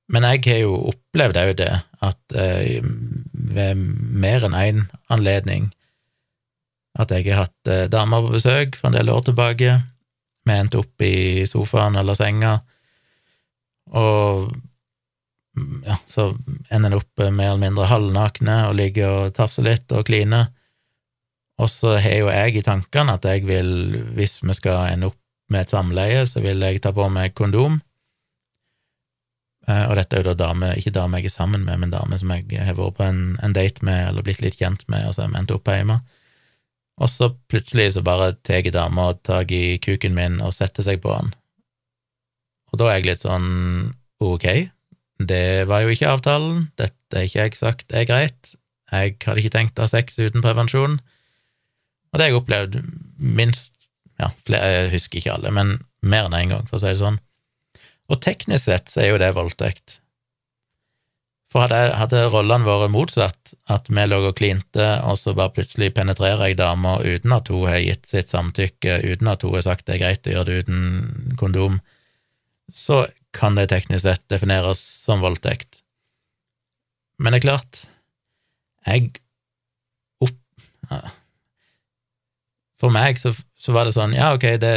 men jeg har jo opplevd òg det, at eh, ved mer enn én anledning at jeg har hatt eh, damer på besøk for en del år tilbake. Vi endte opp i sofaen eller senga, og ja, så ender en opp mer eller mindre halvnakne og ligger og tafser litt og kliner. Og så har jo jeg i tankene at jeg vil, hvis vi skal ende opp med et samleie, så vil jeg ta på meg kondom. Eh, og dette er jo da dame, ikke dame jeg er sammen med, men dame som jeg har vært på en, en date med eller blitt litt kjent med, og så har vi endt opp hjemme. Og så plutselig så bare tar dama tak i kuken min og setter seg på han. Og da er jeg litt sånn ok, det var jo ikke avtalen, dette er ikke jeg sagt er greit, jeg hadde ikke tenkt å ha sex uten prevensjon, og det har jeg opplevd minst, ja, flere, jeg husker ikke alle, men mer enn én en gang, for å si det sånn. Og teknisk sett så er jo det voldtekt. For hadde, hadde rollene vært motsatt, at vi lå og klinte, og så bare plutselig penetrerer jeg dama uten at hun har gitt sitt samtykke, uten at hun har sagt det er greit å gjøre det uten kondom, så kan det teknisk sett defineres som voldtekt. Men det er klart, jeg opp... For meg så, så, var det sånn, ja, ok, det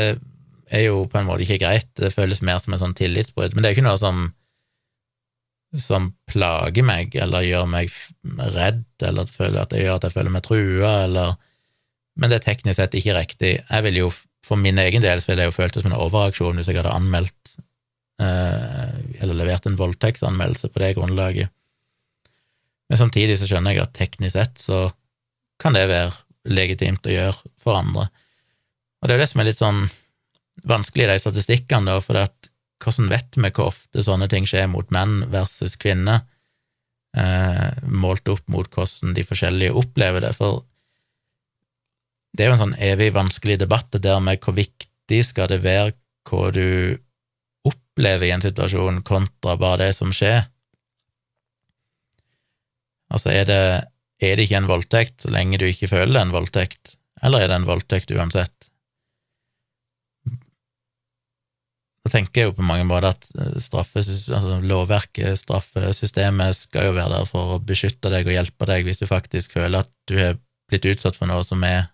er jo på en måte ikke greit, det føles mer som en sånn tillitsbrudd, men det er ikke noe som som plager meg, eller gjør meg redd, eller at det gjør at jeg føler meg trua, eller Men det er teknisk sett ikke riktig. Jeg vil jo, For min egen del så ville jeg jo følt det som en overreaksjon hvis jeg hadde anmeldt Eh, eller levert en voldtektsanmeldelse på det grunnlaget. Men samtidig så skjønner jeg at teknisk sett så kan det være legitimt å gjøre for andre. Og det er jo det som er litt sånn vanskelig i de statistikkene, da, for at hvordan vet vi hvor ofte sånne ting skjer mot menn versus kvinner, eh, målt opp mot hvordan de forskjellige opplever det? For det er jo en sånn evig vanskelig debatt, det der med hvor viktig skal det være hva du opplever i en situasjon, kontra bare det som skjer. Altså, er det, er det ikke en voldtekt så lenge du ikke føler det er en voldtekt, eller er det en voldtekt uansett? Da tenker jeg jo på mange måter at eh, altså lovverket, straffesystemet, skal jo være der for å beskytte deg og hjelpe deg hvis du faktisk føler at du har blitt utsatt for noe som er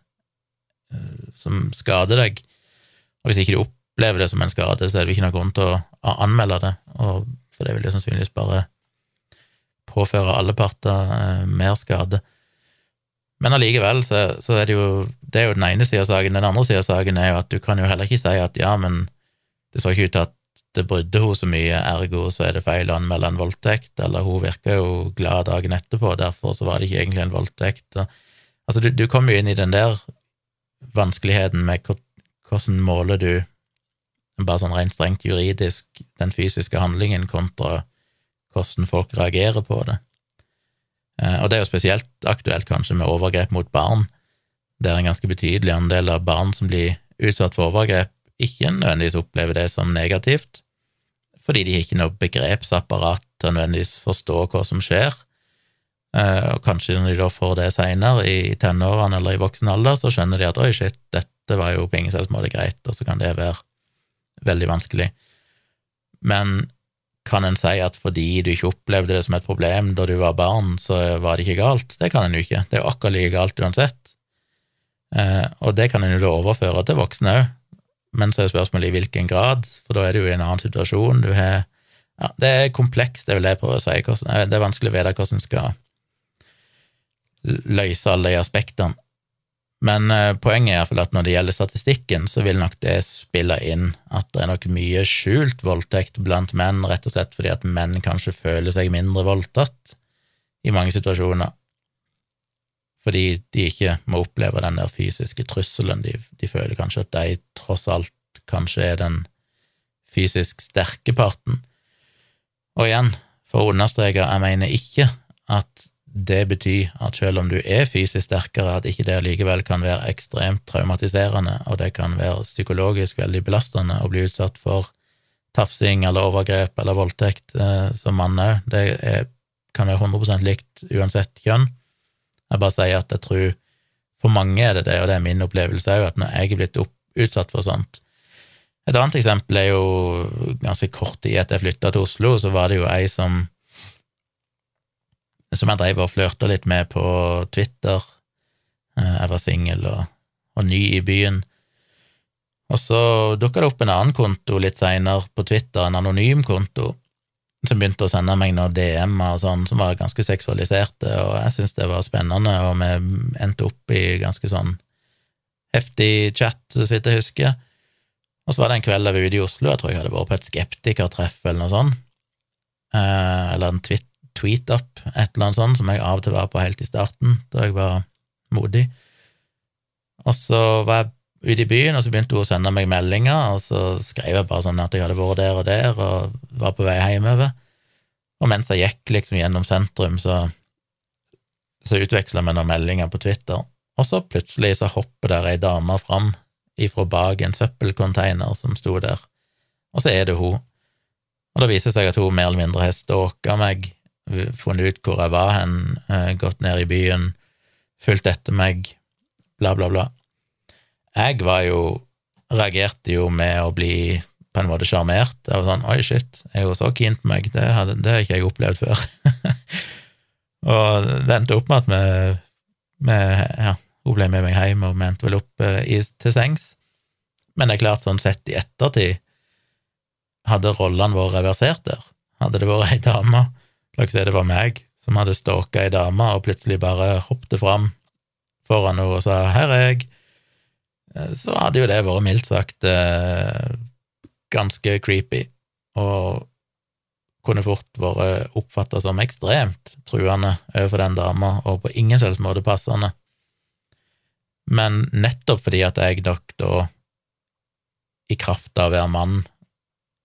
eh, som skader deg. Og hvis ikke du opplever det som en skade, så er det ikke noen grunn til å anmelde det, for det vil jo sannsynligvis bare påføre alle parter eh, mer skade. Men allikevel så, så, er det jo det er jo den ene sida av saken. Den andre sida av saken er jo at du kan jo heller ikke si at ja, men det så ikke ut til at det brydde hun så mye, ergo så er det feil å anmelde en voldtekt, eller hun virka jo glad dagen etterpå, derfor så var det ikke egentlig en voldtekt. Altså, du, du kommer jo inn i den der vanskeligheten med hvordan måler du bare sånn rent strengt juridisk, den fysiske handlingen kontra hvordan folk reagerer på det. Eh, og det er jo spesielt aktuelt kanskje med overgrep mot barn, der en ganske betydelig andel av barn som blir utsatt for overgrep, ikke nødvendigvis opplever det som negativt, fordi de har ikke noe begrepsapparat til å nødvendigvis forstå hva som skjer. Eh, og kanskje når de da får det seinere, i tenårene eller i voksen alder, så skjønner de at oi, shit, dette var jo på ingen selvs måte greit, og så kan det være veldig vanskelig. Men kan en si at fordi du ikke opplevde det som et problem da du var barn, så var det ikke galt? Det kan en jo ikke. Det er jo akkurat like galt uansett. Eh, og det kan en jo da overføre til voksne òg, men så er spørsmålet i hvilken grad, for da er du jo i en annen situasjon. Du har ja, Det er komplekst, det vil jeg prøve å si. Det er vanskelig å vite hvordan en skal løse alle de aspektene. Men eh, poenget er iallfall at når det gjelder statistikken, så vil nok det spille inn at det er nok mye skjult voldtekt blant menn, rett og slett fordi at menn kanskje føler seg mindre voldtatt i mange situasjoner. Fordi de ikke må oppleve den der fysiske trusselen. De, de føler kanskje at de tross alt kanskje er den fysisk sterke parten. Og igjen, for å understreke, jeg mener ikke at det betyr at selv om du er fysisk sterkere, at ikke det likevel kan være ekstremt traumatiserende, og det kan være psykologisk veldig belastende å bli utsatt for tafsing eller overgrep eller voldtekt eh, som mann òg. Det er, kan være 100% likt uansett kjønn. Jeg bare sier at jeg tror for mange er det det, og det er min opplevelse òg, at når jeg er blitt opp, utsatt for sånt Et annet eksempel er jo ganske kort tid etter jeg flytta til Oslo, så var det jo ei som som jeg drev og flørta litt med på Twitter. Eh, jeg var singel og, og, ny i byen. Og så dukka det opp en annen konto litt seinere på Twitter, en anonym konto, som begynte å sende meg noen DM-er sånn, som var ganske seksualiserte, og jeg syntes det var spennende, og vi endte opp i ganske sånn heftig chat, så vidt jeg husker. Og så var det en kveld jeg var ute i Oslo, jeg tror jeg hadde vært på et skeptikertreff eller noe sånt, eh, eller en tweet-up, et eller annet sånt, som jeg av og til var på helt i starten, da jeg var modig. Og så var jeg ute i byen, og så begynte hun å sende meg meldinger, og så skrev jeg bare sånn at jeg hadde vært der og der, og var på vei hjemover. Og mens jeg gikk liksom gjennom sentrum, så, så utveksla vi noen meldinger på Twitter, og så plutselig så hopper der ei dame fram ifra bak en søppelcontainer som sto der, og så er det hun. Og det viser seg at hun mer eller mindre har stalka meg, funnet ut hvor jeg var hen, eh, gått ned i byen, fulgt etter meg, bla, bla, bla. Jeg var jo reagerte jo med å bli på en måte sjarmert. Jeg var sånn Oi, shit, er hun så keen på meg? Det, hadde, har ikke jeg opplevd før. og det endte opp med at vi, vi ja, hun ble med meg hjem, og vi endte vel opp eh, i, til sengs. Men det er klart, sånn sett i ettertid, hadde rollene vært reversert der? Hadde det vært ei dame, la oss si det var meg, som hadde stalka ei dame og plutselig bare hoppet fram foran henne og sa 'her er jeg', så hadde jo det vært mildt sagt eh, ganske creepy, og kunne fort vært oppfatta som ekstremt truende overfor den dama, og på ingen selvs måte passende. Men nettopp fordi at jeg nok da, i kraft av å være mann,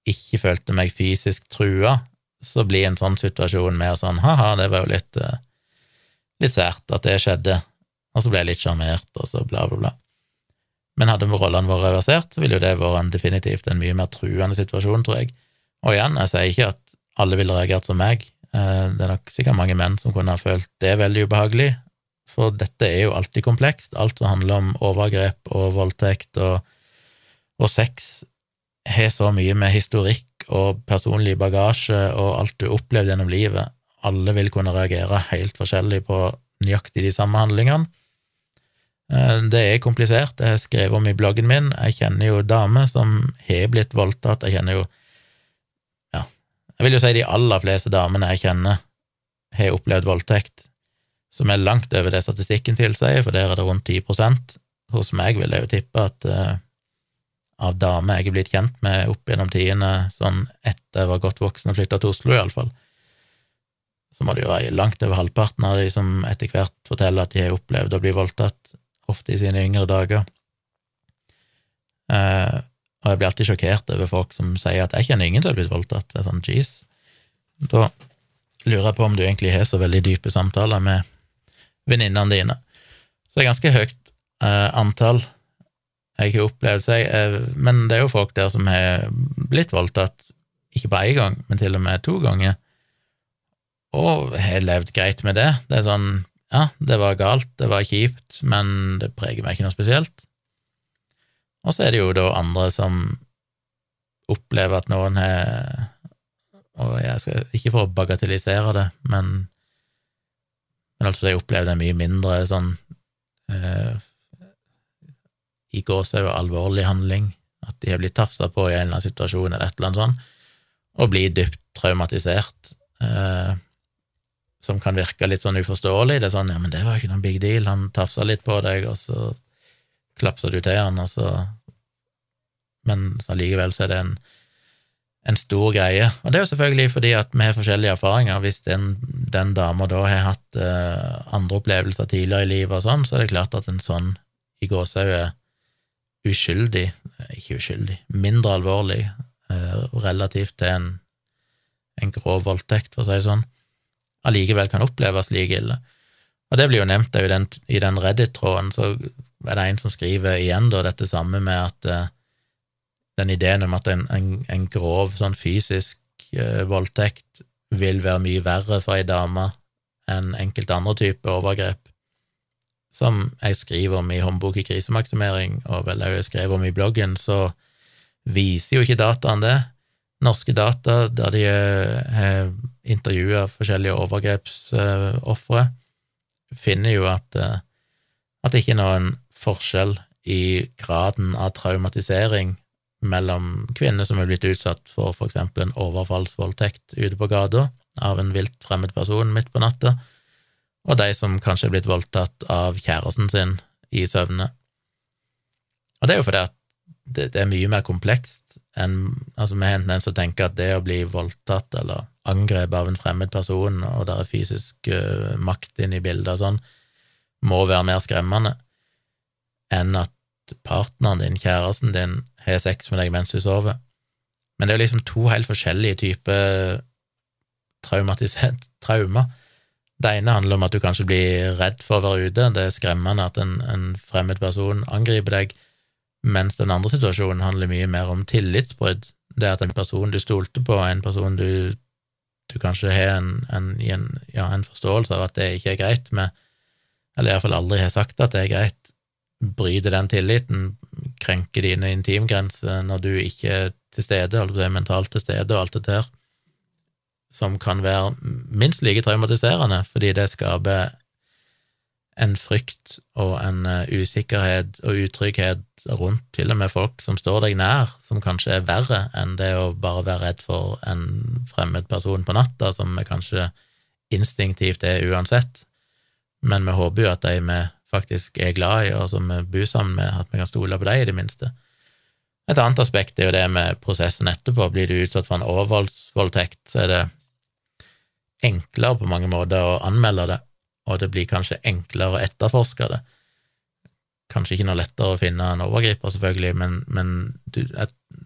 ikke følte meg fysisk trua, så blir en sånn situasjon mer sånn ha-ha, det var jo litt, eh, litt sært at det skjedde, og så ble jeg litt sjarmert, og så bla, bla, bla. Men hadde rollene vært reversert, ville jo det vært en definitivt en mye mer truende situasjon, tror jeg. Og igjen, jeg sier ikke at alle ville reagert som meg. Eh, det er nok sikkert mange menn som kunne ha følt det veldig ubehagelig, for dette er jo alltid komplekst. Alt som handler om overgrep og voldtekt og, og sex, har så mye med historikk og personlig bagasje og alt du opplevde gjennom livet. Alle vil kunne reagere helt forskjellig på nøyaktig de samme handlingene. Eh, det er komplisert, det har jeg skrevet om i bloggen min. Jeg kjenner jo damer som har blitt voldtatt. Jeg kjenner jo Ja, jeg vil jo si de aller fleste damene jeg kjenner, har opplevd voldtekt, som er langt over det statistikken tilsier, for der er det rundt 10% Hos meg vil jeg jo tippe at uh, av damer jeg er blitt kjent med opp gjennom tidene, sånn etter jeg var godt voksen og flytta til Oslo, iallfall, så må det jo være langt over halvparten av de som etter hvert forteller at de har opplevd å bli voldtatt ofte i sine yngre dager. Eh, og jeg blir alltid sjokkert over folk som sier at 'jeg kjenner ingen som har blitt voldtatt'. Det er sånn, jeez. Da lurer jeg på om du egentlig har så veldig dype samtaler med venninnene dine. Så det er ganske høyt eh, antall jeg har opplevd jeg, eh, men det er jo folk der som har blitt voldtatt, ikke bare én gang, men til og med to ganger, og har levd greit med det. Det er sånn ja, det var galt, det var kjipt, men det preger meg ikke noe spesielt. Og så er det jo da andre som opplever at noen har Og jeg skal ikke for å bagatellisere det, men, men altså jeg opplevde en mye mindre sånn eh, i gåsehud alvorlig handling, at de har blitt tafsa på i en eller annen situasjon eller et eller annet sånt, og blir dypt traumatisert. Eh, som kan virke litt sånn uforståelig. Det er sånn ja, men det var ikke noen big deal, han tafsa litt på deg, og så klapsa du til han, og så Men allikevel så er det en, en stor greie. Og det er jo selvfølgelig fordi at vi har forskjellige erfaringer. Hvis den, den dama da har hatt uh, andre opplevelser tidligere i livet og sånn, så er det klart at en sånn i gåsehud uskyldig, ikke uskyldig, mindre alvorlig uh, relativt til en, en grov voldtekt, for å si det sånn allikevel kan oppleves like ille. Og det blir jo nevnt i den, i den Reddit-tråden, så er det en som skriver igjen da dette samme med at uh, den ideen om at en, en, en grov sånn fysisk uh, voldtekt vil være mye verre for ei dame enn enkelte andre typer overgrep, som jeg skriver om i Håndbok i krisemaksimering, og vel jeg skrev om i bloggen, så viser jo ikke dataen det norske data der de eh, har intervjua forskjellige overgrepsofre, finner jo at, eh, at det ikke er noen forskjell i graden av traumatisering mellom kvinner som er blitt utsatt for eksempel en overfallsvoldtekt ute på gata av en vilt fremmed person midt på natta, og de som kanskje er blitt voldtatt av kjæresten sin i søvne. Og det er jo fordi at det, det er mye mer komplekst enn Altså, vi har en tendens til at det å bli voldtatt eller angrepet av en fremmed person, og der er fysisk uh, makt inne i bildet og sånn, må være mer skremmende enn at partneren din, kjæresten din, har sex med deg mens du sover. Men det er jo liksom to helt forskjellige typer traumatisert traumer. Det ene handler om at du kanskje blir redd for å være ute, det er skremmende at en, en fremmed person angriper deg, mens den andre situasjonen handler mye mer om tillitsbrudd. Det at en person du stolte på, en person du, du kanskje har en, en, en, ja, en, forståelse av at det ikke er greit med, eller iallfall aldri har sagt at det er greit, bryter den tilliten, krenker dine intimgrenser når du ikke er til stede, eller du er mentalt til stede og alt det der, som kan være minst like traumatiserende, fordi det skaper en frykt og en eh, usikkerhet og utrygghet rundt til og med folk som står deg nær, som kanskje er verre enn det å bare være redd for en fremmed person på natta, som vi kanskje instinktivt er uansett. Men vi håper jo at de vi faktisk er glad i, og som vi bor sammen med, at vi kan stole på dem, i det minste. Et annet aspekt er jo det med prosessen etterpå. Blir du utsatt for en overvoldsvoldtekt, så er det enklere på mange måter å anmelde det, og det blir kanskje enklere å etterforske det. Kanskje ikke noe lettere å finne en overgriper, selvfølgelig, men, men du,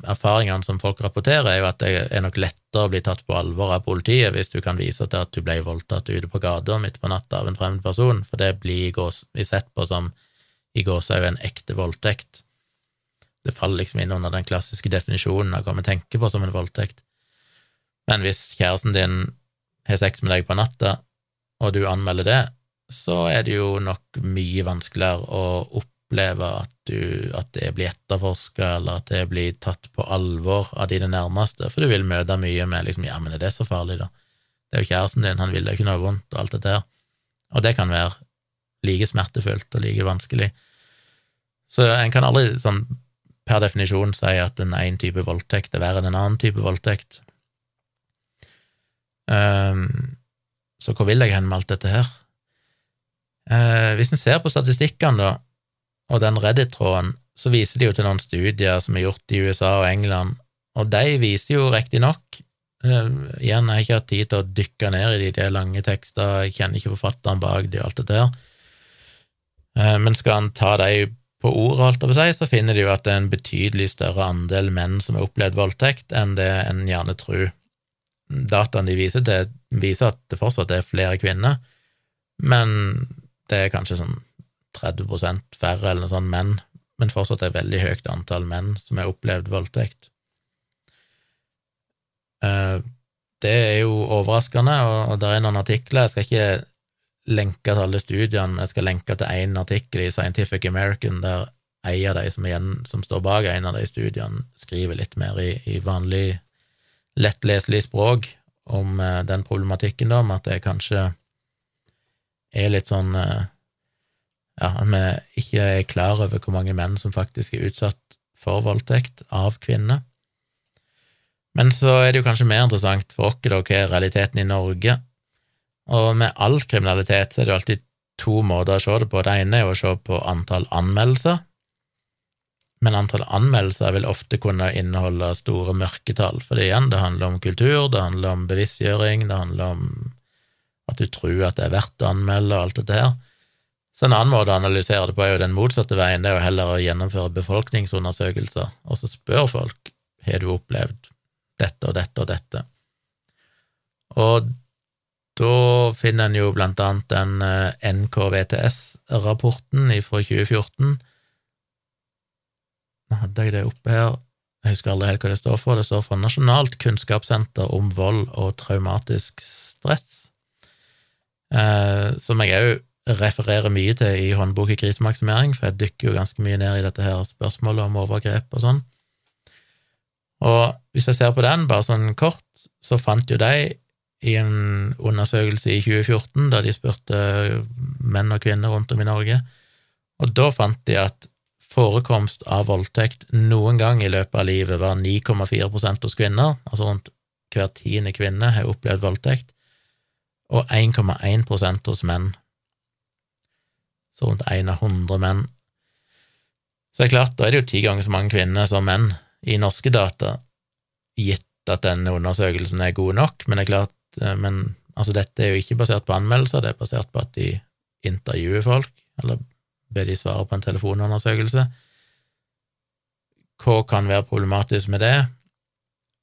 erfaringene som folk rapporterer, er jo at det er nok lettere å bli tatt på alvor av politiet hvis du kan vise til at du ble voldtatt ute på gata midt på natta av en fremmed person, for det blir sett på som i gåsehud en ekte voldtekt. Det faller liksom inn under den klassiske definisjonen av hva vi tenker på som en voldtekt. Men hvis kjæresten din har sex med deg på natta, og du anmelder det, så er det jo nok mye vanskeligere å oppleve at, du, at det blir etterforska, eller at det blir tatt på alvor av dine nærmeste, for du vil møte mye med liksom 'ja, men er det så farlig', da? Det er jo kjæresten din, han vil deg ikke noe vondt, og alt det der. Og det kan være like smertefullt og like vanskelig. Så en kan aldri sånn per definisjon si at en én type voldtekt er verre enn en annen type voldtekt. Um, så hvor vil jeg hen med alt dette her? Uh, hvis en ser på statistikkene, da, og den Reddit-tråden, så viser de jo til noen studier som er gjort i USA og England, og de viser jo riktignok uh, Igjen, jeg har ikke hatt tid til å dykke ned i de, er lange tekster, jeg kjenner ikke forfatteren bak de og alt det der, uh, men skal en ta de på ordet, alt over å så finner de jo at det er en betydelig større andel menn som har opplevd voldtekt, enn det en gjerne tror. Dataene de viser til, viser at det fortsatt er flere kvinner, men det er kanskje sånn 30% færre eller noe sånt menn, men fortsatt et veldig høyt antall menn som har opplevd voldtekt. Eh, det er jo overraskende, og det er noen artikler Jeg skal ikke lenke til alle studiene, men jeg skal lenke til én artikkel i Scientific American der en av de som, igjen, som står bak en av de studiene, skriver litt mer i, i vanlig lettleselig språk om eh, den problematikken, da, om at det kanskje er litt sånn eh, Ja, vi ikke er klar over hvor mange menn som faktisk er utsatt for voldtekt av kvinner. Men så er det jo kanskje mer interessant for oss hva er realiteten i Norge. Og med all kriminalitet så er det jo alltid to måter å se det på. Det ene er jo å se på antall anmeldelser, men antall anmeldelser vil ofte kunne inneholde store mørketall, for igjen, det handler om kultur, det handler om bevisstgjøring, det handler om at du tror at det er verdt å anmelde og alt dette her. Så en annen måte å analysere det på er jo den motsatte veien, det er jo heller å gjennomføre befolkningsundersøkelser, og så spør folk har du opplevd dette og dette og dette. Og da finner en jo blant annet den eh, NKVTS-rapporten fra 2014, nå hadde jeg det oppe her, jeg husker aldri helt hva det står for. Det står for Nasjonalt kunnskapssenter om vold og traumatisk stress, eh, som jeg òg refererer mye til i håndbok i krisemaksimering, for jeg dykker jo ganske mye ned i dette her spørsmålet om overgrep og sånn. Og hvis jeg ser på den, bare sånn kort, så fant jo de i en undersøkelse i 2014, da de spurte menn og kvinner rundt om i Norge, og da fant de at forekomst av voldtekt noen gang i løpet av livet var 9,4% hos kvinner, altså rundt hver tiende kvinne har opplevd voldtekt, og 1,1% hos menn. Så rundt én av hundre menn. Så det er klart, da er det jo ti ganger så mange kvinner som menn i norske data, gitt at denne undersøkelsen er god nok, men det er klart, eh, men altså dette er jo ikke basert på anmeldelser, det er basert på at de intervjuer folk, eller ber de svare på en telefonundersøkelse. Hva kan være problematisk med det?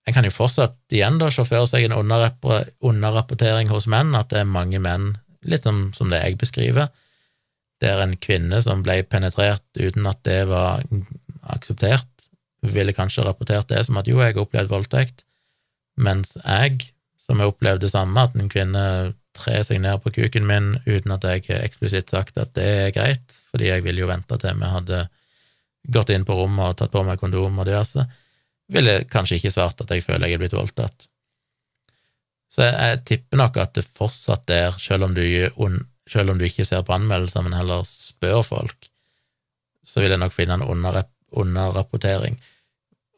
En kan jo fortsatt igjen da se for seg en underrapportering hos menn, at det er mange menn, litt som, som det jeg beskriver, der en kvinne som ble penetrert uten at det var akseptert, ville kanskje rapportert det som at jo, jeg har opplevd voldtekt, mens jeg, som har opplevd det samme, at en kvinne trer seg ned på kuken min uten at jeg har eksplisitt sagt at det er greit, fordi jeg ville jo vente til vi hadde gått inn på rommet og tatt på meg kondom og diverse, ville kanskje ikke svart at jeg føler jeg er blitt voldtatt. Så jeg, tipper nok at det fortsatt er, selv om, du, selv om du ikke ser på anmeldelser, men heller spør folk, så vil jeg nok finne en underrapportering.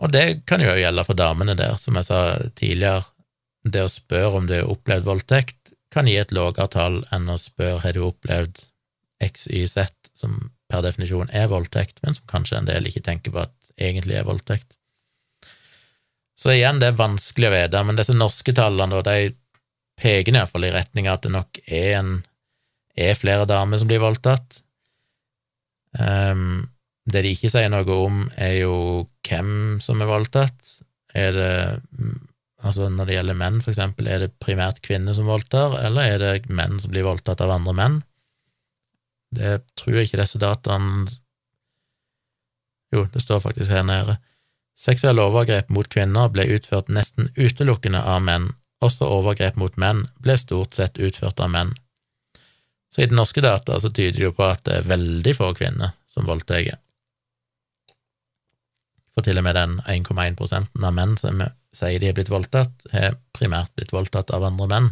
Og det kan jo gjelde for damene der, som jeg sa tidligere. Det å spørre om du har opplevd voldtekt, kan gi et lavere tall enn å spørre har du opplevd XYZ, som per definisjon er voldtekt, men som kanskje en del ikke tenker på at egentlig er voldtekt. Så igjen, det er vanskelig å vite, men disse norske tallene, de peker iallfall i retning av at det nok er, en, er flere damer som blir voldtatt. Um, det de ikke sier noe om, er jo hvem som er voldtatt. Er det Altså når det gjelder menn, for eksempel, er det primært kvinner som voldtar, eller er det menn som blir voldtatt av andre menn? Det tror jeg ikke disse dataene Jo, det står faktisk her nede. Seksuelle overgrep mot kvinner ble utført nesten utelukkende av menn, også overgrep mot menn ble stort sett utført av menn. Så i den norske data så tyder det jo på at det er veldig få kvinner som voldtar. For til og med den 1,1% av menn som sier de er blitt voldtatt, har primært blitt voldtatt av andre menn.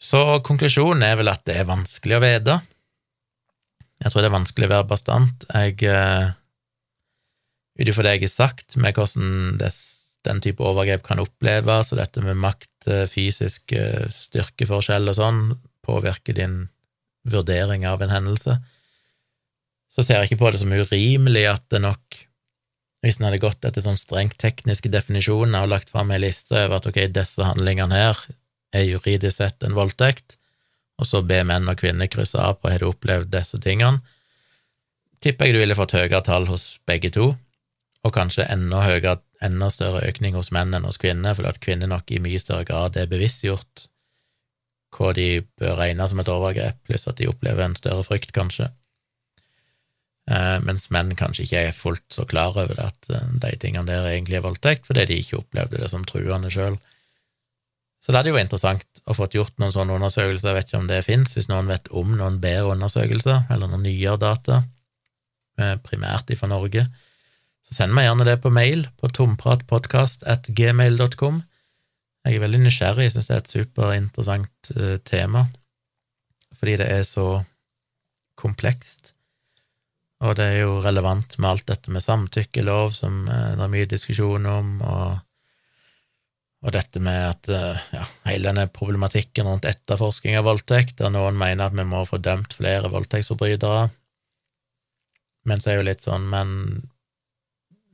Så konklusjonen er vel at det er vanskelig å vite. Jeg tror det er vanskelig å være bastant. Jeg eh, Ut ifra det jeg har sagt med hvordan det, den type overgrep kan oppleves, og dette med makt, eh, fysisk eh, styrkeforskjell og sånn, påvirker din vurdering av en hendelse, så ser jeg ikke på det som urimelig at det nok, hvis en hadde gått etter sånn strengt tekniske definisjoner og lagt fram ei liste over at ok, disse handlingene her er juridisk sett en voldtekt, og så be menn og kvinner krysse av på har du opplevd disse tingene, tipper jeg du ville fått høyere tall hos begge to, og kanskje enda høyere, enda større økning hos menn enn hos kvinner, fordi at kvinner nok i mye større grad er bevisstgjort hva de bør regne som et overgrep, pluss at de opplever en større frykt, kanskje. Eh, mens menn kanskje ikke er fullt så klar over det, at eh, de tingene der egentlig er voldtekt, fordi de ikke opplevde det som truende sjøl. Så det hadde jo interessant å få gjort noen sånne undersøkelser, jeg vet ikke om det fins, hvis noen vet om noen bedre undersøkelser, eller noen nyere data, eh, primært ifra Norge, så send meg gjerne det på mail på tompratpodkast.gmail.com. Jeg er veldig nysgjerrig, jeg syns det er et superinteressant tema, fordi det er så komplekst. Og det er jo relevant med alt dette med samtykkelov, som eh, det er mye diskusjon om, og, og dette med at eh, ja, hele denne problematikken rundt etterforsking av voldtekt, der noen mener at vi må få dømt flere voldtektsforbrytere. Men så er jo litt sånn, men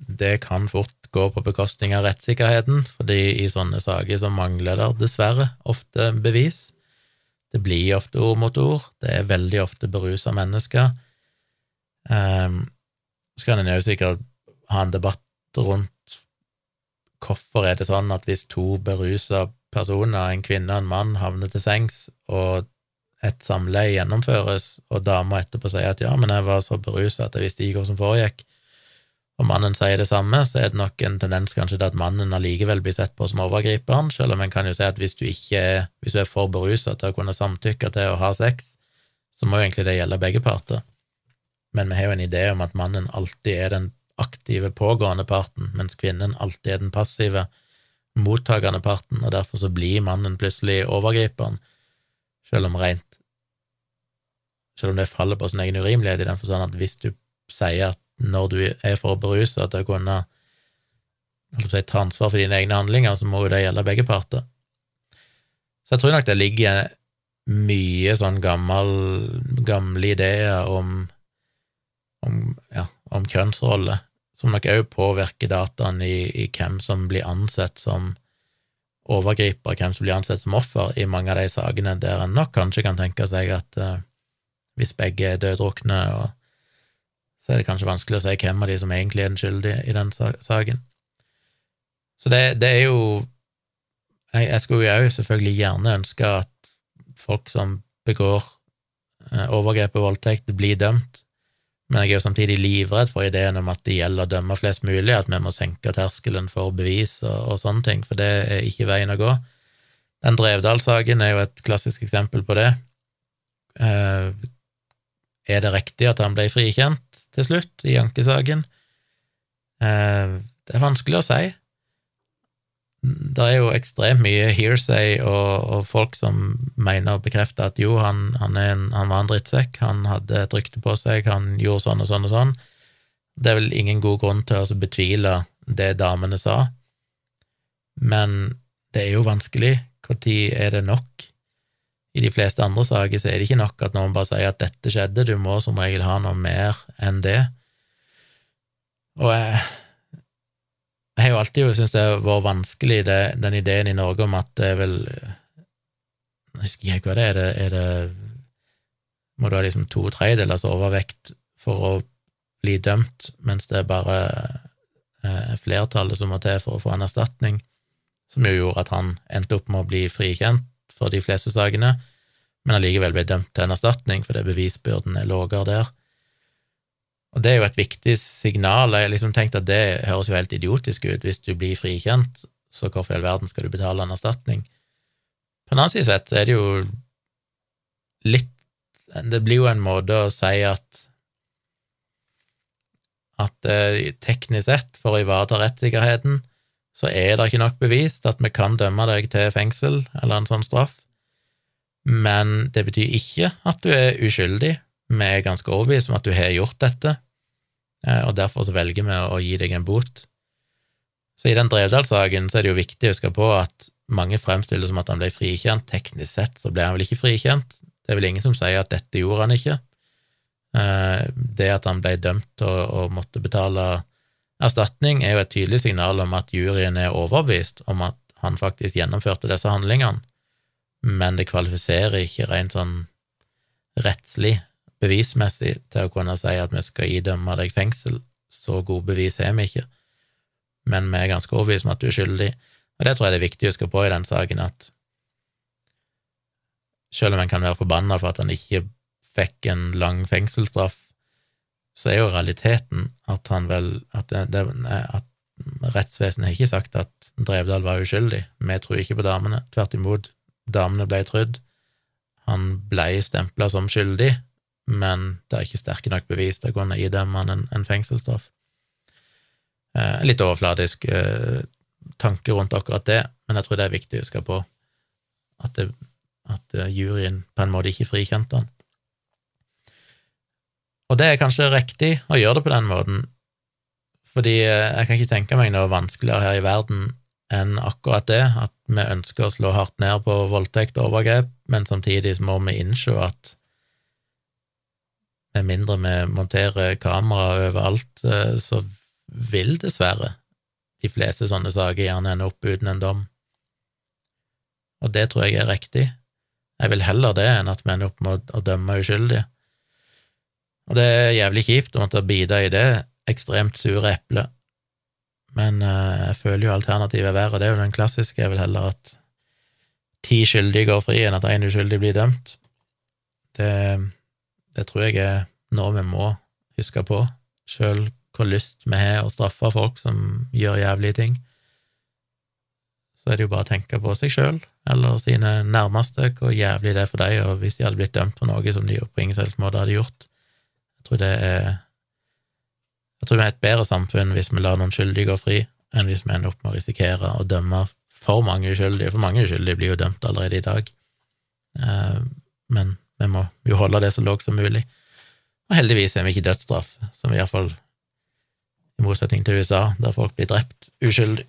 det kan fort gå på bekostning av rettssikkerheten, fordi i sånne saker så mangler det dessverre ofte bevis. Det blir ofte ord mot ord, det er veldig ofte berusa mennesker Um, så kan en jo sikkert ha en debatt rundt hvorfor er det sånn at hvis to berusa personer, en kvinne og en mann, havner til sengs, og et samleie gjennomføres, og dama etterpå sier at ja, men jeg var så berusa at jeg visste ikke hva som foregikk, og mannen sier det samme, så er det nok en tendens kanskje til at mannen allikevel blir sett på som overgriperen, selv om en kan jo si at hvis du ikke hvis du er for berusa til å kunne samtykke til å ha sex, så må jo egentlig det gjelde begge parter. Men vi har jo en idé om at mannen alltid er den aktive, pågående parten, mens kvinnen alltid er den passive, mottagende parten, og derfor så blir mannen plutselig overgriperen, selv om rent selv om det faller på sin egen urimelighet, i den forstand at hvis du sier at når du er for berusa til å kunne si, ta ansvar for dine egne handlinger, så må jo det gjelde begge parter. Så jeg tror nok det ligger mye sånn gammel, gamle ideer om, om, ja, om kjønnsroller, som nok òg påvirker dataen i, i, hvem som blir ansett som overgriper, hvem som blir ansett som offer, i mange av de sakene der en nok kanskje kan tenke seg at uh, hvis begge er døddrukne, så er det kanskje vanskelig å si hvem av de som egentlig er den skyldige i den saken. Så det, det er jo jeg, jeg skulle jo selvfølgelig gjerne ønske at folk som begår eh, overgrep og voldtekt, blir dømt, men jeg er jo samtidig livredd for ideen om at det gjelder å dømme flest mulig, at vi må senke terskelen for bevis og, og sånne ting, for det er ikke veien å gå. Den Drevdal-saken er jo et klassisk eksempel på det. Eh, er det riktig at han ble frikjent til slutt i ankesaken? Eh, det er vanskelig å si det er jo ekstremt mye hearsay og, og, folk som mener og bekrefter at jo, han, han, en, han, var en drittsekk, han hadde et rykte på seg, han gjorde sånn og sånn og sånn. Det er vel ingen god grunn til å betvile det damene sa, men det er jo vanskelig. Når er det nok? I de fleste andre saker så er det ikke nok at noen bare sier at dette skjedde, du må som regel ha noe mer enn det. Og jeg jeg har jo alltid syntes det har vært vanskelig, det, den ideen i Norge om at det er vel Jeg husker ikke hva det er. Er det, Må du ha liksom to tredjedels overvekt for å bli dømt, mens det er bare eh, flertallet som må til for å få en erstatning, som jo gjorde at han endte opp med å bli frikjent for de fleste sakene, men allikevel ble dømt til en erstatning fordi bevisbyrden er lavere der. Og det er jo et viktig signal. Jeg har liksom tenkt at det høres jo helt idiotisk ut. Hvis du blir frikjent, så hvorfor i all verden skal du betale en erstatning? På en annen side sett så er det jo litt Det blir jo en måte å si at at eh, teknisk sett, for å ivareta rettssikkerheten, så er det ikke nok bevist at vi kan dømme deg til fengsel eller en sånn straff, men det betyr ikke at du er uskyldig. Vi er ganske overbevist om at du har gjort dette, Eh, og derfor velger vi å gi deg en bot. Så i den Drevdal-saken er det jo viktig å huske på at mange fremstiller det som at han ble frikjent. Teknisk sett så ble han vel ikke frikjent. Det er vel ingen som sier at dette gjorde han ikke. Eh, det at han ble dømt og, og måtte betale erstatning, er jo et tydelig signal om at juryen er overbevist om at han faktisk gjennomførte disse handlingene, men det kvalifiserer ikke rent sånn rettslig bevismessig til å kunne si at vi skal idømme deg fengsel. Så gode bevis har vi ikke, men vi er ganske overbevist om at du er skyldig. Og det tror jeg det er viktig å huske på i den saken, at selv om en kan være forbanna for at han ikke fikk en lang fengselsstraff, så er jo realiteten at han vel At, at rettsvesenet har ikke sagt at Drevdal var uskyldig. Vi tror ikke på damene. Tvert imot, damene ble trudd. Han ble stempla som skyldig, men det er ikke sterke nok bevis til å kunne idømme han en, en fengselsstraff. Eh, litt overfladisk eh, tanke rundt akkurat det, men jeg tror det er viktig å huske på at, det, at uh, juryen på en måte ikke frikjente han. Og det er kanskje riktig å gjøre det på den måten, fordi uh, jeg kan ikke tenke meg noe vanskeligere her i verden enn akkurat det, at vi ønsker å slå hardt ned på voldtekt og overgrep, men samtidig må vi innse at med mindre vi monterer kamera overalt, eh, så vil dessverre de fleste sånne saker gjerne ende opp uten en dom. Og det tror jeg er riktig. Jeg vil heller det enn at vi ender opp med å dømme uskyldige. Og det er jævlig kjipt å måtte bite i det ekstremt sure eplet, men uh, jeg føler jo alternativet er verre. Det er jo den klassiske, jeg vil heller at ti skyldige går fri enn at én uskyldig blir dømt. Det det tror jeg er noe vi må huske på, sjøl hvor lyst vi har å straffe folk som gjør jævlige ting. Så er det jo bare å tenke på seg sjøl eller sine nærmeste, hvor jævlig det er for dem, og hvis de hadde blitt dømt for noe som de på ingen måte hadde gjort. Jeg tror det er Jeg tror vi er et bedre samfunn hvis vi lar noen skyldige gå fri, enn hvis vi ender opp med å risikere å dømme for mange uskyldige, for mange uskyldige blir jo dømt allerede i dag. Eh, men Vi må jo holde det så lågt som mulig. Og heldigvis er vi ikke dødsstraff, som i hvert fall i motsetning til USA, der folk blir drept uskyldig.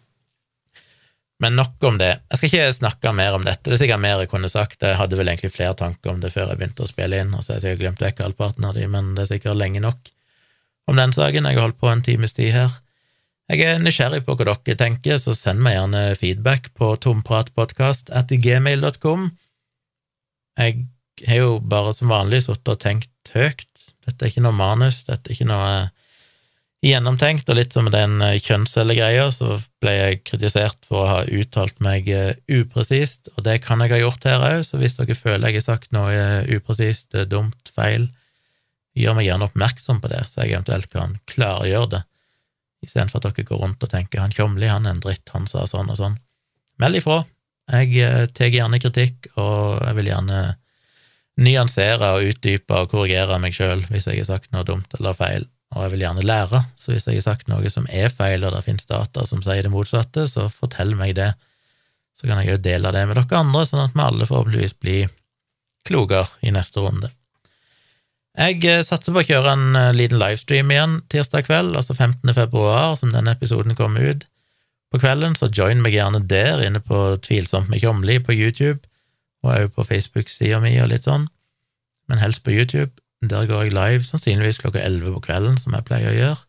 Men nok om det. Jeg skal ikke snakke mer om dette, det er sikkert mer jeg kunne sagt. Jeg hadde vel egentlig flere tanker om det før jeg begynte å spille inn, og så har jeg sikkert glemt vekk halvparten av de, men det er sikkert lenge nok om den saken. Jeg har holdt på en times tid her. Jeg er nysgjerrig på hva dere tenker, så send meg gjerne feedback på tompratpodkast.gmail.com. Jeg har jo bare som vanlig sittet og tenkt høyt. Dette er ikke noe manus, dette er ikke noe gjennomtenkt, og litt som den eh, kjønnscellegreia, så ble jeg kritisert for å ha uttalt meg eh, upresist, og det kan jeg ha gjort her òg, så hvis dere føler jeg har sagt noe eh, upresist, dumt, feil, gjør meg gjerne oppmerksom på det, så jeg eventuelt kan klargjøre det, istedenfor at dere går rundt og tenker han Tjomli, han er en dritt, han sa sånn og sånn. Meld ifra. Jeg tar gjerne kritikk, og jeg vil gjerne nyansere og utdype og korrigere meg sjøl hvis jeg har sagt noe dumt eller feil og jeg vil gjerne lære, så hvis jeg har sagt noe som er feil, og det finnes data som sier det motsatte, så fortell meg det, så kan jeg jo dele det med dere andre, sånn at vi alle forhåpentligvis blir klokere i neste runde. Jeg eh, satser på å kjøre en eh, liten livestream igjen tirsdag kveld, altså 15. februar, som denne episoden kommer ut. På kvelden, så join meg gjerne der, inne på Tvilsomt med Tjomli på YouTube, og òg på Facebook-sida mi og litt sånn, men helst på YouTube. Der går jeg live sannsynligvis klokka elleve på kvelden, som jeg pleier å gjøre.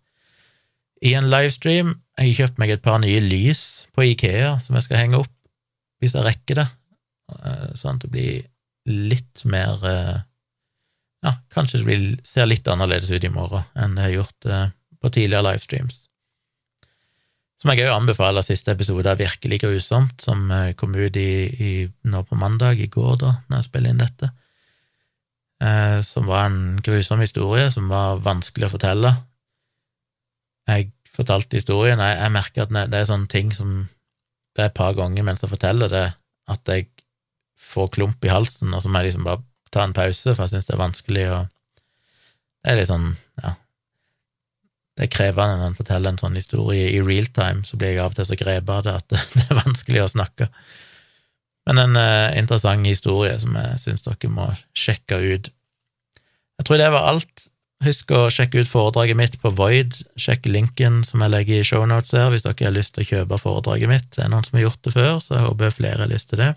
I en livestream jeg har kjøpt meg et par nye lys på Ikea som jeg skal henge opp, hvis jeg rekker det, eh, sånn at det blir litt mer eh, Ja, kanskje det blir, ser litt annerledes ut i morgen enn det har gjort eh, på tidligere livestreams. Som jeg òg anbefaler siste episode av Virkelig grusomt, som kom ut i, i, nå på mandag, i går, da, når jeg spiller inn dette eh, som var en grusom historie som var vanskelig å fortelle. Jeg fortalte historien, jeg, jeg merker at det er sånne ting som Det er et par ganger mens jeg forteller det, at jeg får klump i halsen, og så må jeg liksom bare ta en pause, for jeg syns det er vanskelig å Det er litt sånn, ja Det er krevende når en forteller en sånn historie i real time, så blir jeg av og til så grepet av det at det er vanskelig å snakke. Men en uh, interessant historie som jeg syns dere må sjekke ut. Jeg tror det var alt. Husk å sjekke ut foredraget mitt på Void. Sjekk linken som jeg legger i shownotes her, hvis dere har lyst til å kjøpe foredraget mitt. Det er noen som har gjort det før, så jeg håper flere har lyst til det.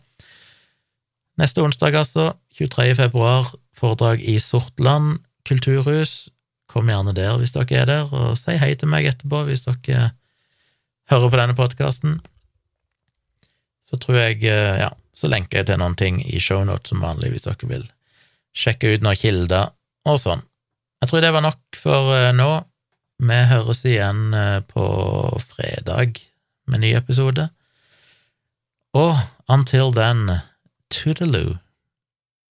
Neste onsdag, altså, 23. februar, foredrag i Sortland kulturhus. Kom gjerne der hvis dere er der, og si hei til meg etterpå hvis dere hører på denne podkasten. Så tror jeg, eh, ja, så lenker jeg til noen ting i shownotes som vanlig, hvis dere vil sjekke ut noen kilder og sånn. Jeg tror det var nok for eh, nå. Vi høres igjen eh, på fredag med ny episode. Og until then, toodaloo.